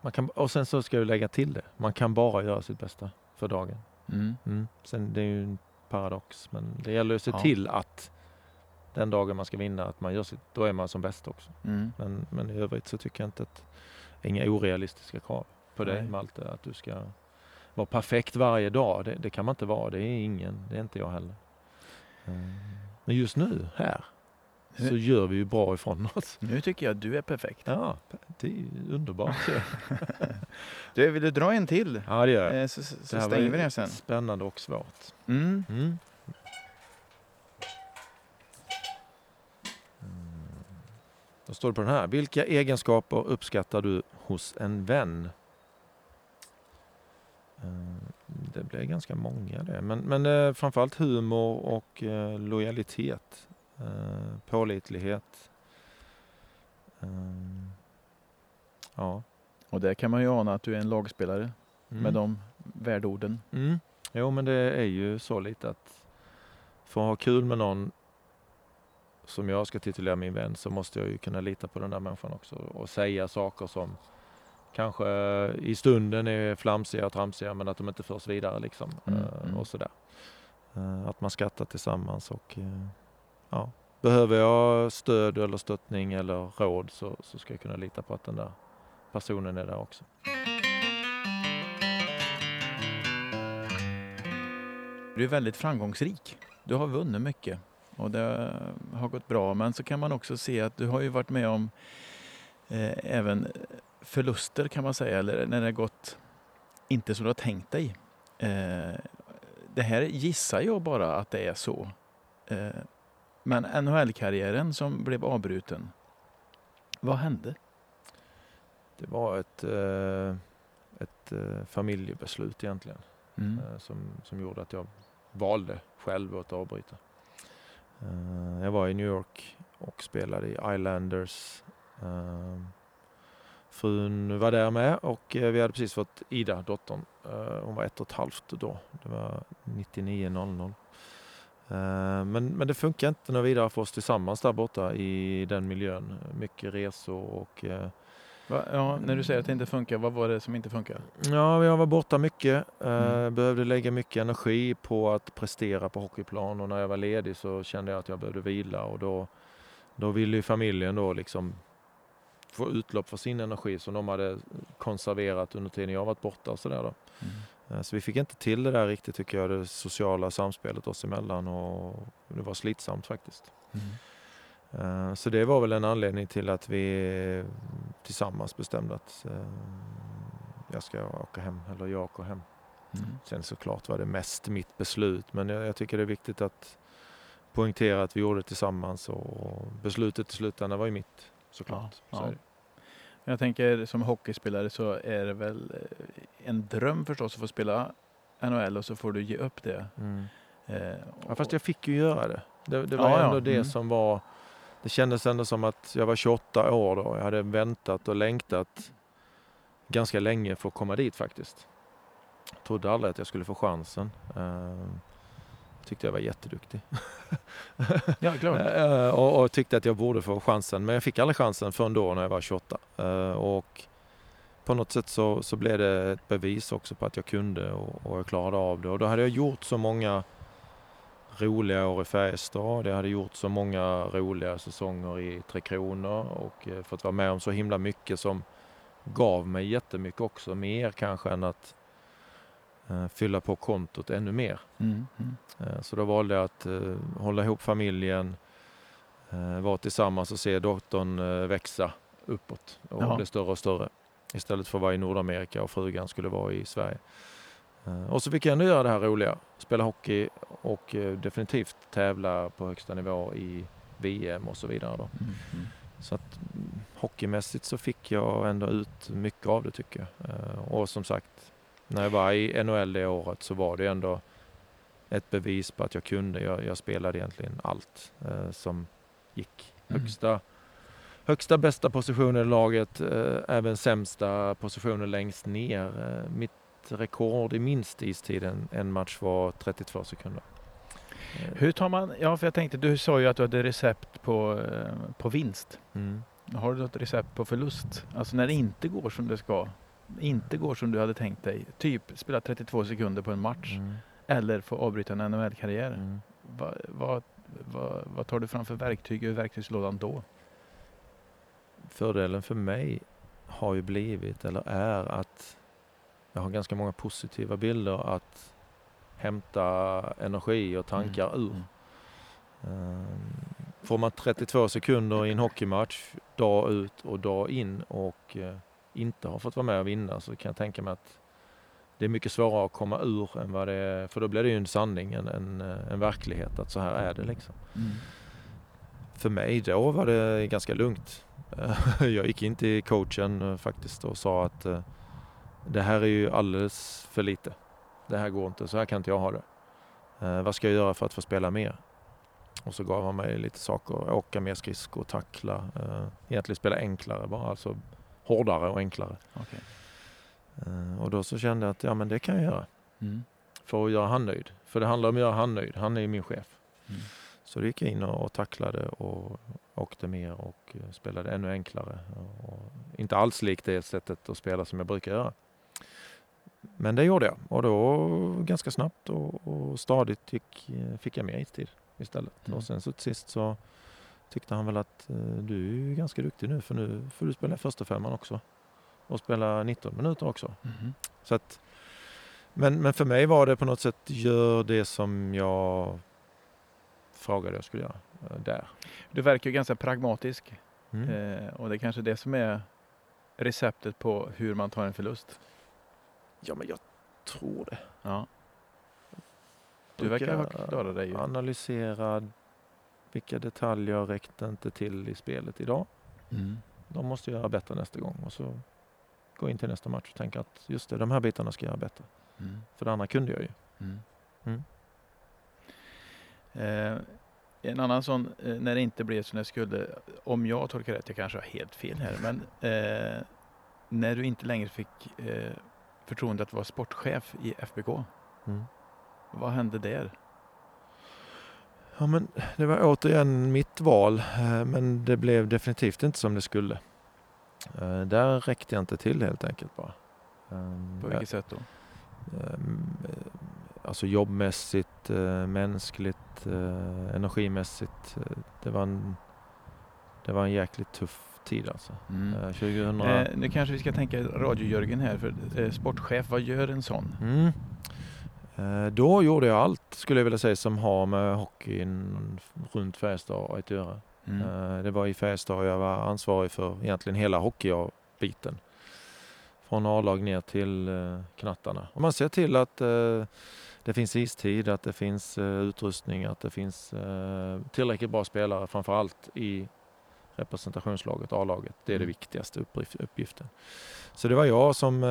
man kan, och sen så ska jag lägga till det. Man kan bara göra sitt bästa för dagen. Mm. Mm. Sen det är ju paradox. Men det gäller att se ja. till att den dagen man ska vinna, att man gör sitt, då är man som bäst också. Mm. Men, men i övrigt så tycker jag inte att, inga orealistiska krav på dig Malte, att du ska vara perfekt varje dag. Det, det, kan man inte vara, det är ingen, det är inte jag heller. Mm. Men just nu, här, så gör vi ju bra ifrån oss. Nu tycker jag att du är perfekt. Ja, det är underbart. du, vill du dra en till? Ja, det gör jag. Eh, så, så, så stänger vi den sen. Spännande och svårt. Mm. Mm. Då står det på den här. Vilka egenskaper uppskattar du hos en vän? Eh, det blir ganska många det. Men, men eh, framförallt humor och lojalitet. Eh, pålitlighet. Eh, ja. Och där kan man ju ana att du är en lagspelare mm. med de värdeorden. Mm. Jo, men det är ju så lite att för att ha kul med någon som jag ska titulera min vän så måste jag ju kunna lita på den där människan också och säga saker som kanske i stunden är flamsiga och tramsiga men att de inte förs vidare liksom. Mm, uh, och sådär. Uh, att man skrattar tillsammans och ja, behöver jag stöd eller stöttning eller råd så, så ska jag kunna lita på att den där personen är där också. Du är väldigt framgångsrik. Du har vunnit mycket och det har gått bra. Men så kan man också se att du har ju varit med om eh, även förluster kan man säga, eller när det har gått inte som du har tänkt dig. Eh, det här gissar jag bara att det är så. Eh, men NHL-karriären som blev avbruten, vad hände? Det var ett, eh, ett eh, familjebeslut egentligen mm. Eh, som, som gjorde att jag valde själv att avbryta. Jag var i New York och spelade i Islanders. Frun var där med och vi hade precis fått Ida, dottern. Hon var ett och ett halvt då. Det var 99.00. Eh, men, men det funkar inte något vidare för oss tillsammans där borta i den miljön. Mycket resor och... Eh, Va? Ja, när du säger att det inte funkar, vad var det som inte funkar? Ja, jag var borta mycket. Eh, mm. Behövde lägga mycket energi på att prestera på hockeyplan och när jag var ledig så kände jag att jag behövde vila och då, då ville ju familjen då liksom få utlopp för sin energi som de hade konserverat under tiden jag varit borta och sådär då. Mm. Eh, så vi fick inte till det där riktigt tycker jag, det sociala samspelet oss emellan och det var slitsamt faktiskt. Mm. Eh, så det var väl en anledning till att vi tillsammans bestämde att eh, jag ska åka hem, eller jag åker hem. Mm. Sen såklart var det mest mitt beslut men jag, jag tycker det är viktigt att poängtera att vi gjorde det tillsammans och beslutet i slutändan var ju mitt såklart. Ja, ja. Jag tänker som hockeyspelare så är det väl en dröm förstås att få spela NHL och så får du ge upp det. Mm. Eh, ja, fast jag fick ju göra det. Det, det var ja, ändå ja. det mm. som var... Det kändes ändå som att jag var 28 år då. Jag hade väntat och längtat ganska länge för att komma dit faktiskt. Jag trodde aldrig att jag skulle få chansen. Uh, tyckte jag var jätteduktig. ja, klart. uh, och, och, tyckte att jag borde få chansen. Men jag fick aldrig chansen förrän då när jag var 28. Uh, eh, och på något sätt så, så blev det ett bevis också på att jag kunde och, och jag klarade av det. Och då hade jag gjort så många roliga år i Färjestad. Det hade gjort så många roliga säsonger i Tre Kronor och eh, fått vara med om så himla mycket som gav mig jättemycket också. Mer kanske än att fylla på kontot ännu mer. Mm, mm. Uh, så då valde jag att uh, hålla ihop familjen, vara tillsammans och se dottern växa uppåt och Jaha. bli större och större. Istället för att vara i Nordamerika och frugan skulle vara i Sverige. Eh, och så fick jag ändå göra det här roliga, spela hockey och eh, definitivt tävla på högsta nivå i VM och så vidare. Då. Mm. mm. Så att mm, hockeymässigt så fick jag ändå ut mycket av det tycker jag. Eh, och som sagt, när jag var i NHL det året så var det ändå ett bevis på att jag kunde. Jag, jag spelade egentligen allt eh, som gick. Mm. Högsta, högsta bästa positionen i laget, eh, även sämsta positionen längst ner. Eh, mitt rekord i minst istid en, en match var 32 sekunder. Hur tar man, ja för jag tänkte, du sa ju att du hade recept på, eh, på vinst. Mm. Har du något recept på förlust? Alltså när det inte går som det ska, inte går som du hade tänkt dig, typ spela 32 sekunder på en match mm. eller få avbryta en NHL-karriär. Mm. Vad va, va, va tar du fram för verktyg ur verktygslådan då? Fördelen för mig har ju blivit, eller är, att jag har ganska många positiva bilder att hämta energi och tankar mm. ur. Um, får man 32 sekunder i en hockeymatch dag ut och dag in och uh, inte har fått vara med och vinna så kan jag tänka mig att det är mycket svårare att komma ur än vad det är, för då blir det ju en sanning, en, en, eh, en verklighet att så här är det liksom. Mm. För mig då var det ganska lugnt. jag gick in till coachen uh, faktiskt och sa att uh, det här är ju alldeles för lite. Det här går inte, så här kan inte jag ha det. Eh, vad ska jag göra för att få spela mer? Och så gav han mig lite saker, åka mer skridskor, tackla, eh, egentligen spela enklare bara, alltså hårdare och enklare. Okay. Eh, och då så kände jag att ja men det kan jag göra. Mm. För att göra han nöjd. För det handlar om att göra han nöjd, han är ju min chef. Mm. Så då gick jag in och, tacklade och åkte mer och eh, spelade ännu enklare. Och inte alls likt det sättet att spela som jag brukar göra. Men det gjorde jag och då ganska snabbt och, och stadigt gick, fick jag mer istid istället. Mm. Och sen så till sist så tyckte han väl att eh, du är ganska duktig nu för nu får du spela första femman också. Och spela 19 minuter också. Mm. Så att, men, men för mig var det på något sätt, gör det som jag frågade jag skulle göra eh, där. Du verkar ju ganska pragmatisk. Mm. Eh, och det är kanske det som är receptet på hur man tar en förlust. Ja, men jag tror det. Ja. Du verkar ha klarat dig. Analysera vilka detaljer räckte inte till i spelet idag. Mm. De måste göra bättre nästa gång och så gå in till nästa match och tänka att just det, de här bitarna ska jag göra bättre. Mm. För det andra kunde jag ju. Mm. mm. Eh, en annan sån, eh, när det inte blev som det skulle, om jag tolkar rätt, jag kanske har helt fel här, men eh, när du inte längre fick eh, förtroende att vara sportchef i FBK. Mm. Vad hände där? Ja, men det var återigen mitt val, eh, men det blev definitivt inte som det skulle. Eh, där räckte jag inte till helt enkelt bara. Ehm, På vilket sätt då? Ehm, alltså jobbmässigt, eh, mänskligt, energimässigt. Det var en, det var en jäkligt tuff tid alltså. Mm. Eh, 2000... eh, nu kanske vi ska tänka Radio-Jörgen här, för eh, sportchef, vad gör en sån? Mm. Eh, då gjorde jag allt, skulle jag vilja säga, som har med hockeyn runt Färjestad att göra. Mm. Eh, det var i Färjestad jag var ansvarig för egentligen hela hockeybiten. Från A-lag ner till eh, knattarna. Och man ser till att det finns istid, att det finns utrustning, att det finns tillräckligt bra spelare framför allt i representationslaget, A-laget. Det är mm. det viktigaste uppgiften. Så det var jag som,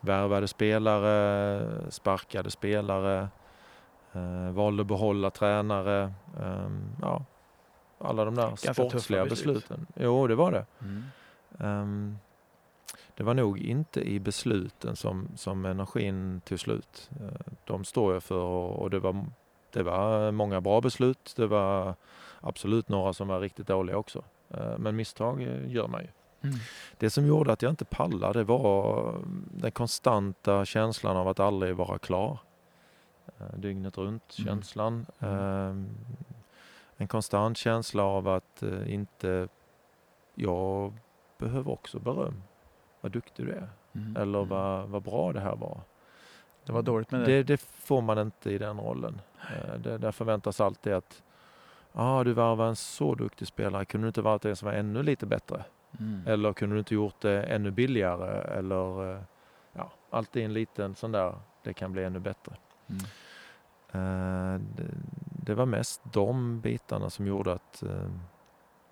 värvade spelare, sparkade spelare, eh, valde att behålla tränare. Eh, ja, alla de där Ganska sportsliga besluten. Jo, det var det. Mm. Um, det var nog inte i besluten som, som energin tog slut. Eh, de står jag för och, det, var, det var många bra beslut. Det var absolut några som var riktigt dåliga också. Eh, men misstag gör man ju. Mm. Det som gjorde att jag inte pallade var den konstanta känslan av att aldrig vara klar. Dygnet runt mm. känslan. Mm. Mm. En konstant känsla av att inte jag behöver också beröm vad duktig du är. Mm. Eller mm. vad, vad bra det här var. Det var dåligt med det. Det, det får man inte i den rollen. Eh, det, där förväntas alltid att ah, du var en så duktig spelare, kunde du inte varit en som var ännu lite bättre? Mm. Eller kunde du inte gjort det ännu billigare? Eller eh, ja, alltid en liten sån där, det kan bli ännu bättre. Mm. Uh, det, det, var mest de bitarna som gjorde att uh,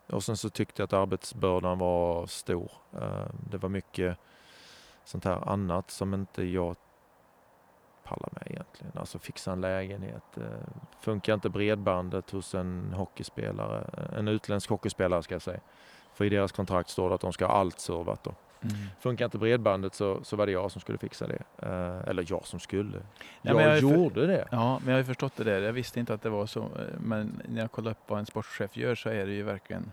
och sen så tyckte jag att arbetsbördan var stor. Eh, det var mycket sånt här annat som inte jag pallar med egentligen. Alltså fixa en lägenhet. Eh, funkar inte bredbandet hos en hockeyspelare, en utländsk hockeyspelare ska jag säga. För i deras kontrakt står det att de ska ha allt servat då. Mm. Funkar inte bredbandet så, så var det jag som skulle fixa det. Eh, eller jag som skulle. Jag, jag gjorde för, det. Ja, men jag har förstått det där. Jag visste inte att det var så. Men när jag kollar upp vad en sportchef gör så är det ju verkligen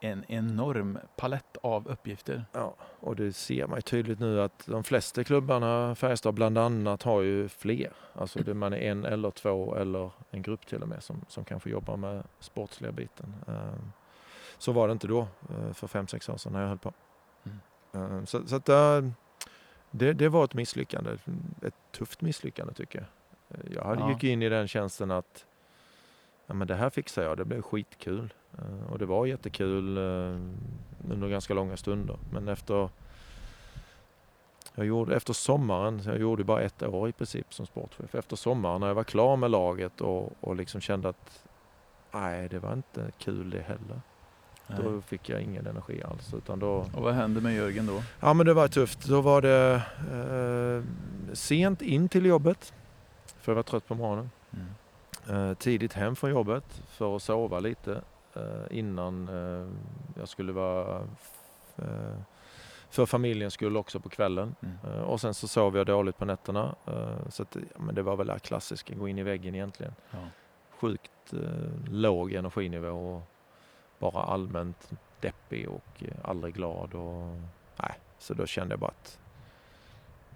en enorm palett av uppgifter. Ja, och det ser man ju tydligt nu att de flesta klubbarna, Färjestad bland annat, har ju fler. Alltså det man är en eller två eller en grupp till och med som, som kan få jobba med sportsliga biten. Ehm, så var det inte då eh, för fem sex år sedan när jag höll på. Mm. Ehm, så, så att, eh, det, det var ett misslyckande, ett tufft misslyckande tycker jag. Jag hade ja. gick in i den tjänsten att ja, men det här fixar jag, det blev skitkul. Eh, och det var jättekul eh, under ganska långa stunder. Men efter, jag gjorde, efter sommaren, jag gjorde bara ett år i princip som sportchef. Efter sommaren när jag var klar med laget och, och liksom kände att nej, det var inte kul det heller. Nej. Då fick jag ingen energi alls. Utan då... Och vad hände med Jörgen då? Ja men det var tufft. Då var det eh, sent in till jobbet. För jag var trött på morgonen. Mm. Eh, tidigt hem från jobbet för att sova lite. Eh, innan eh, jag skulle vara eh, för familjens skull också på kvällen. Mm. Och sen så sov jag dåligt på nätterna. Så att, men det var väl det klassiska, gå in i väggen egentligen. Ja. Sjukt låg energinivå och bara allmänt deppig och aldrig glad. Och, nej, så då kände jag bara att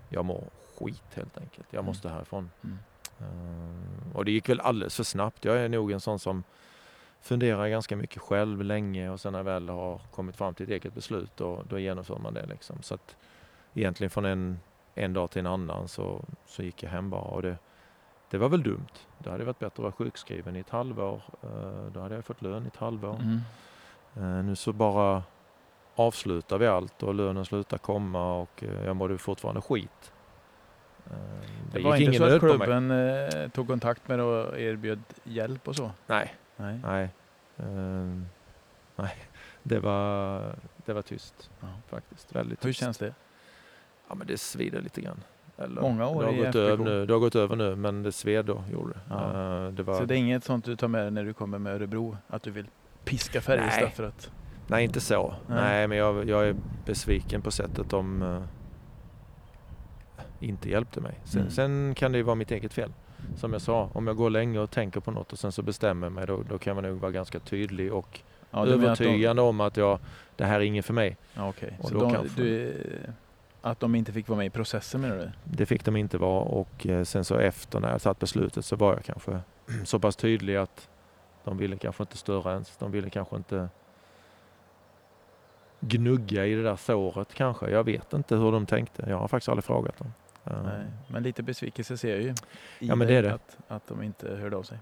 jag mår skit helt enkelt. Jag mm. måste härifrån. Mm. och det gick väl alldeles för snabbt. Jag är nog en sån som funderar ganska mycket själv länge och sen när jag väl har kommit fram till ett eget beslut då, då genomför man det. Liksom. Så att egentligen från en, en dag till en annan så, så gick jag hem bara och det, det var väl dumt. Det hade varit bättre att vara sjukskriven i ett halvår. Eh, då hade jag fått lön i ett halvår. Mm. Eh, nu så bara avslutar vi allt och lönen slutar komma och eh, jag mådde fortfarande skit. Det, det var inte så att klubben tog kontakt med dig och erbjöd hjälp och så? Nej, Nej. Nej. Uh, nej. Det var, det var tyst ja. faktiskt. Väldigt tyst. Hur känns det? Ja men det svider lite grann. Eller, Många år det har, i gått över nu, det har gått över nu men det sved då. Gjorde ja. uh, det var... Så det är inget sånt du tar med dig när du kommer med Örebro? Att du vill piska Färjestad för att... Nej inte så. Nej, Nej men jag, jag, är besviken på sättet de uh, inte hjälpte mig. Sen, mm. sen kan det ju vara mitt eget fel som jag sa, om jag går länge och tänker på något och sen så bestämmer mig då, då kan man nog vara ganska tydlig och ja, övertygande de... om att jag, det här är inget för mig. Ja, okay. så de, kanske... du, att de inte fick vara med i processen menar du? Det fick de inte vara och eh, sen så efter när jag tagit beslutet så var jag kanske så pass tydlig att de ville kanske inte störa ens. De ville kanske inte gnugga i det där såret kanske. Jag vet inte hur de tänkte. Jag har faktiskt aldrig frågat dem. Nej, men lite besvikelse ser jag ju. ja, men det är det. Att, att de inte hörde av sig.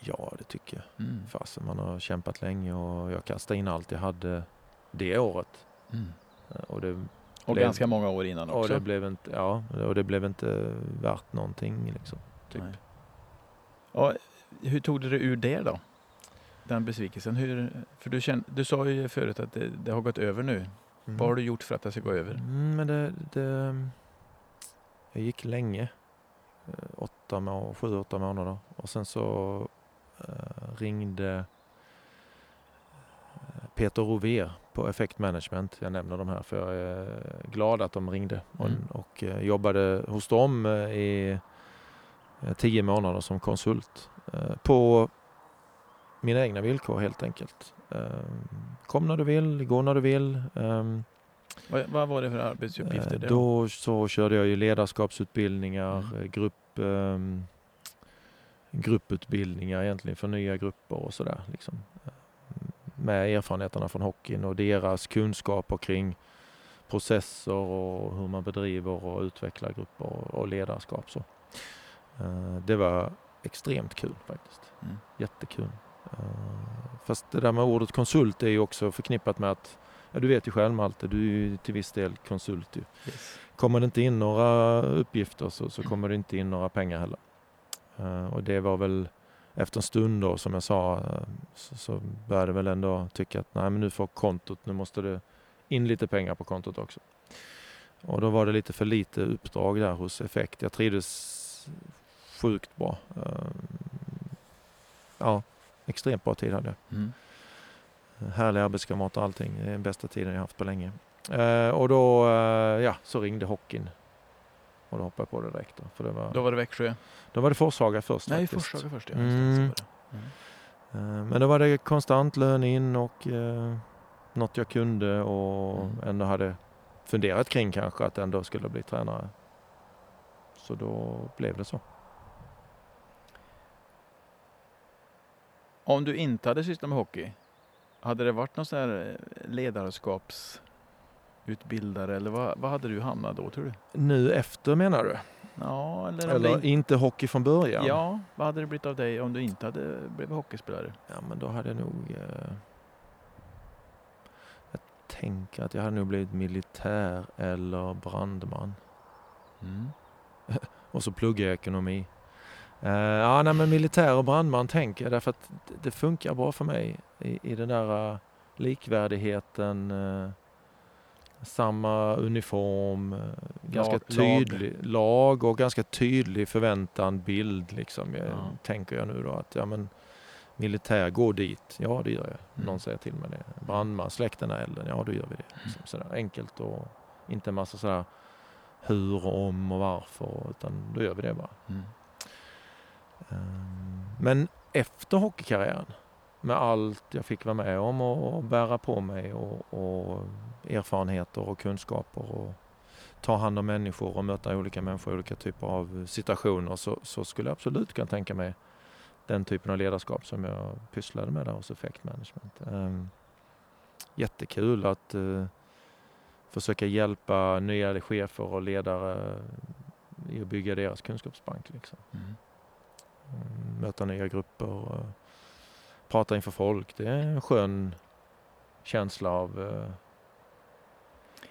Ja, det tycker jag. Mm. Fasen, man har kämpat länge och jag kastade in allt jag hade det året. Mm. Och, det och blev, ganska många år innan också. Och det blev inte, ja, och det blev inte värt någonting. Liksom, typ. Och hur tog du dig ur det då? Den besvikelsen. Hur, för du, kände, du sa ju förut att det, det har gått över nu. Mm. Vad har du gjort för att det ska gå över? Mm, men det, det jag gick länge. Åtta, sju, åtta månader. Och sen så ringde Peter Rover på Effect Management. Jag nämner de här för jag är glad att de ringde och, mm. och jobbade hos dem i tio månader som konsult på mina egna villkor helt enkelt. Ehm, kom när du vill, gå när du vill. Ehm, vad, var det för arbetsuppgifter? Eh, då så körde jag ju ledarskapsutbildningar, mm. Eh, grupp, um, grupputbildningar egentligen för nya grupper och sådär. Liksom. Med erfarenheterna från hockeyn och deras kunskaper kring processer och hur man bedriver och utvecklar grupper och ledarskap. Så. Uh, det var extremt kul faktiskt. Mm. Jättekul. Uh, fast det där med ordet konsult är ju också förknippat med att Ja, du vet ju själv Malte, du är ju till viss del konsult. Ju. Yes. Kommer det inte in några uppgifter så, så kommer det inte in några pengar heller. Uh, och det var väl efter en stund då som jag sa uh, så, så började jag väl ändå tycka att nej men nu får kontot, nu måste det in lite pengar på kontot också. Och då var det lite för lite uppdrag där hos Effekt. Jag trivdes sjukt bra. Uh, ja, extremt bra tid hade jag. Mm härliga arbetskamrater och allting. Det är den bästa tiden jag haft på länge. Eh, och då eh, ja, så ringde hockeyn. Och då hoppade jag på det direkt. Då, för det var, då var det Växjö? Då var det Forshaga först Nej, faktiskt. Forshaga först ja. Mm. Mm. Eh, men då var det konstant lön in och eh, något jag kunde och mm. ändå hade funderat kring kanske att ändå skulle bli tränare. Så då blev det så. Om du inte hade sysslat med hockey, hade det varit någon sån här eh, ledarskapsutbildare eller vad, vad hade du hamnat då tror du? Nu efter menar du? Ja, eller, eller det... inte hockey från början? Ja, vad hade det blivit av dig om du inte hade blivit hockeyspelare? Ja, men då hade jag nog... Eh... Jag tänker att jag hade nog blivit militär eller brandman. Mm. och så pluggar jag ekonomi. Uh, ja, nej, men militär och brandman tänker jag därför att det funkar bra för mig i, i den där uh, likvärdigheten. Uh, samma uniform, ganska lag, tydlig lag. lag. och ganska tydlig förväntan, bild liksom. Jag, ja. Tänker jag nu då att ja men militär, gå dit. Ja det gör jag. Mm. Någon säger till mig det. Brandman, släck den här elden. Ja då gör vi det. Liksom, sådär enkelt och inte en massa sådär hur, om och varför utan då gör vi det bara. Mm. Ehm, men efter hockeykarriären, med allt jag fick vara med om och, bära på mig och, och erfarenheter och kunskaper och ta hand om människor och möta olika människor i olika typer av situationer så, så skulle jag absolut kunna tänka mig den typen av ledarskap som jag pysslade med där hos Effect Management. Um, jättekul att uh, försöka hjälpa nya chefer och ledare i att bygga deras kunskapsbank. Liksom. Mm, möta nya grupper, prata inför folk. Det är en skön känsla av eh,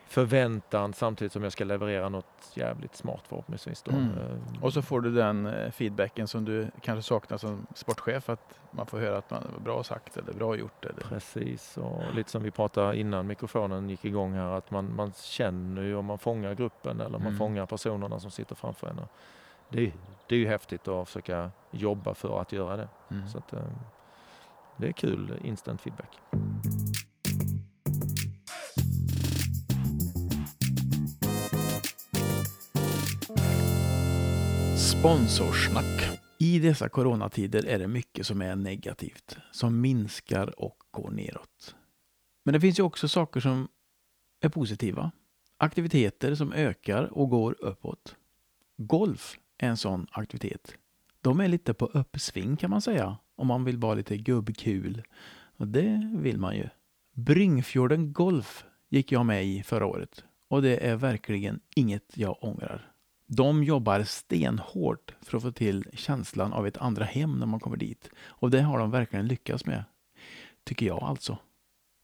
förväntan samtidigt som jag ska leverera något jävligt smart förhoppningsvis. Då. Mm. Eh, och så får du den eh, feedbacken som du kanske saknar som sportchef, att man får höra att man var bra sagt eller bra gjort. Eller... Precis, och lite som vi pratade innan mikrofonen gick igång här, att man, man känner ju om man fångar gruppen eller om man mm. fångar personerna som sitter framför en det, det är ju häftigt att försöka jobba för att göra det. Mm. Så att, det är kul, instant feedback. Sponsorsnack. I dessa coronatider är det mycket som är negativt, som minskar och går neråt. Men det finns ju också saker som är positiva. Aktiviteter som ökar och går uppåt. Golf är en sån aktivitet. De är lite på uppsving kan man säga, om man vill vara lite gubbkul. Och det vill man ju. Bryngfjorden Golf gick jag med i förra året och det är verkligen inget jag ångrar. De jobbar stenhårt för att få till känslan av ett andra hem när man kommer dit. Och det har de verkligen lyckats med. Tycker jag alltså.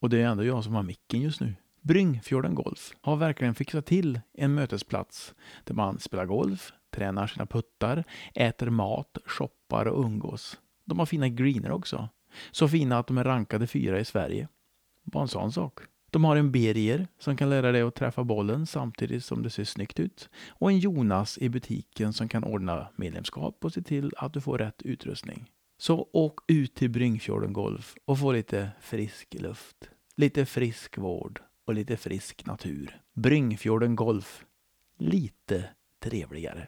Och det är ändå jag som har micken just nu. Bryngfjorden Golf har verkligen fixat till en mötesplats där man spelar golf, tränar sina puttar, äter mat, shoppar och umgås. De har fina greener också. Så fina att de är rankade fyra i Sverige. Bara en sån sak. De har en Berger som kan lära dig att träffa bollen samtidigt som det ser snyggt ut. Och en Jonas i butiken som kan ordna medlemskap och se till att du får rätt utrustning. Så åk ut till Bryngfjorden Golf och få lite frisk luft, lite frisk vård och lite frisk natur. Bryngfjorden Golf. Lite trevligare.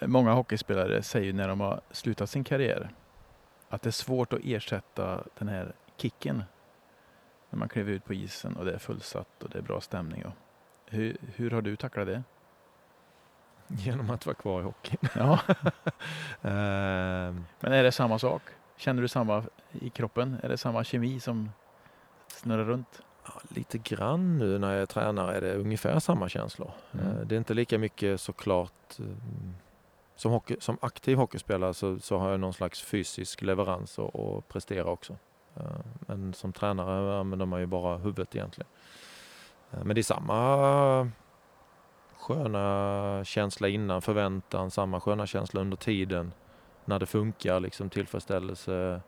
Många hockeyspelare säger när de har slutat sin karriär att det är svårt att ersätta den här kicken när man kliver ut på isen och det är fullsatt och det är bra stämning. Hur, hur har du tacklat det? Genom att vara kvar i hockeyn. Ja. Ehm. Men är det samma sak? Känner du samma i kroppen? Är det samma kemi som snurrar runt? Ja, lite grann nu när jag är tränare är det ungefär samma känslor. Mm. Ehm, det är inte lika mycket såklart ehm, som, hockey, som aktiv hockeyspelare så, så, har jag någon slags fysisk leverans och, och prestera också. Men som tränare använder man ju bara huvudet egentligen. Men det är samma sköna känsla innan förväntan, samma sköna känsla under tiden när det funkar, liksom tillfredsställelse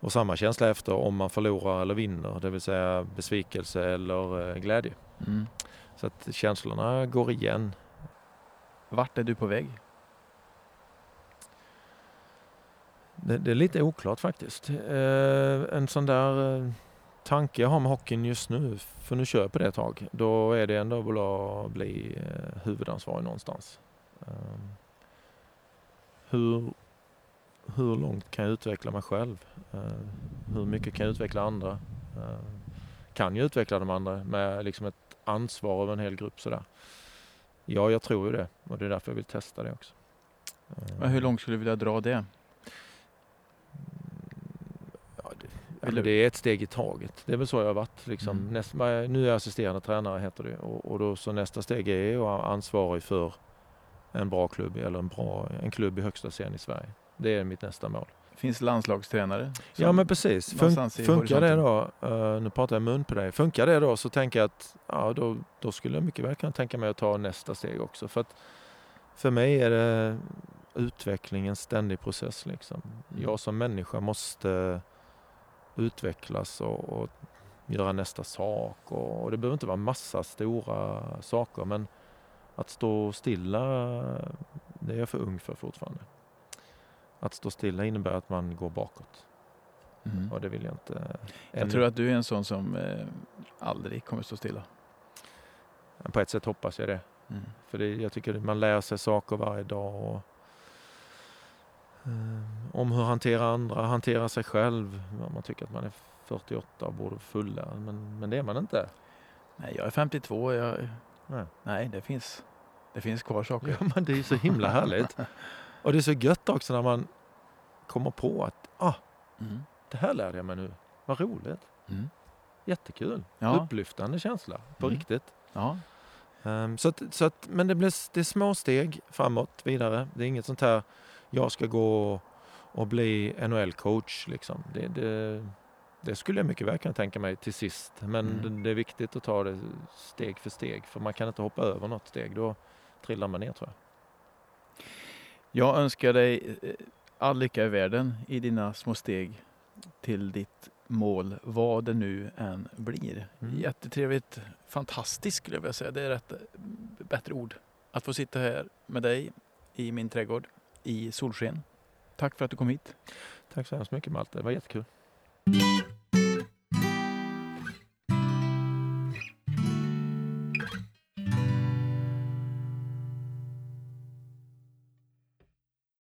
och samma känsla efter om man förlorar eller vinner, det vill säga besvikelse eller eh, glädje. Mm. Så att känslorna går igen. Vart är du på väg? Det, det är lite oklart faktiskt. Eh, en sån där eh, tanke jag har med hockeyn just nu, för nu kör jag på det ett tag, då är det ändå att bli eh, huvudansvarig någonstans. Ehm, hur, hur långt kan jag utveckla mig själv? Ehm, hur mycket kan jag utveckla andra? Ehm, kan jag utveckla de andra med liksom ett ansvar över en hel grupp sådär? Ja, jag tror ju det och det är därför jag vill testa det också. Men hur långt skulle du vilja dra det? Eller det är ett steg i taget. Det är väl så jag har varit. Liksom. Mm. Näst, nu är jag assisterande tränare heter det och, och då, så nästa steg är att vara ansvarig för en bra klubb eller en, bra, en klubb i högsta serien i Sverige. Det är mitt nästa mål. Finns lagslagstränare? Ja men precis. Fun funkar det då, uh, nu pratar jag mun på dig, funkar det då så tänker jag att ja, då, då skulle jag mycket väl kunna tänka mig att ta nästa steg också. För att för mig är det utveckling en ständig process. Liksom. Mm. Jag som människa måste utvecklas och, och göra nästa sak. Och, och, det behöver inte vara massa stora saker men att stå stilla, det är jag för ung för fortfarande. Att stå stilla innebär att man går bakåt. Mm. Och det vill jag inte. Jag tror att du är en sån som eh, aldrig kommer stå stilla. På ett sätt hoppas jag det. Mm. För det, jag tycker att man lär sig saker varje dag. Och, om hur hantera andra, hantera sig själv. Man tycker att man är 48 och borde fulla, men, men det är man inte. Nej, jag är 52. Jag, nej. nej, det finns, det finns kvar saker. Ja, men det är så himla härligt. och det är så gött också när man kommer på att ah, mm. det här lärde jag mig nu. Vad roligt. Mm. Jättekul. Ja. Upplyftande känsla på mm. riktigt. Ja. Um, så att, så att, men det, blir, det är små steg framåt vidare. Det är inget sånt här jag ska gå och bli NHL-coach. Liksom. Det, det, det, skulle jag mycket väl kunna tänka mig till sist. Men mm. det, är viktigt att ta det steg för steg. För man kan inte hoppa över något steg. Då trillar man ner tror jag. Jag önskar dig eh, all lycka i världen i dina små steg till ditt mål, vad det nu än blir. Mm. Jättetrevligt, fantastiskt skulle jag vilja säga. Det är rätt bättre ord. Att få sitta här med dig i min trädgård i solsken. Tack för att du kom hit. Tack så hemskt mycket Malte, det var jättekul.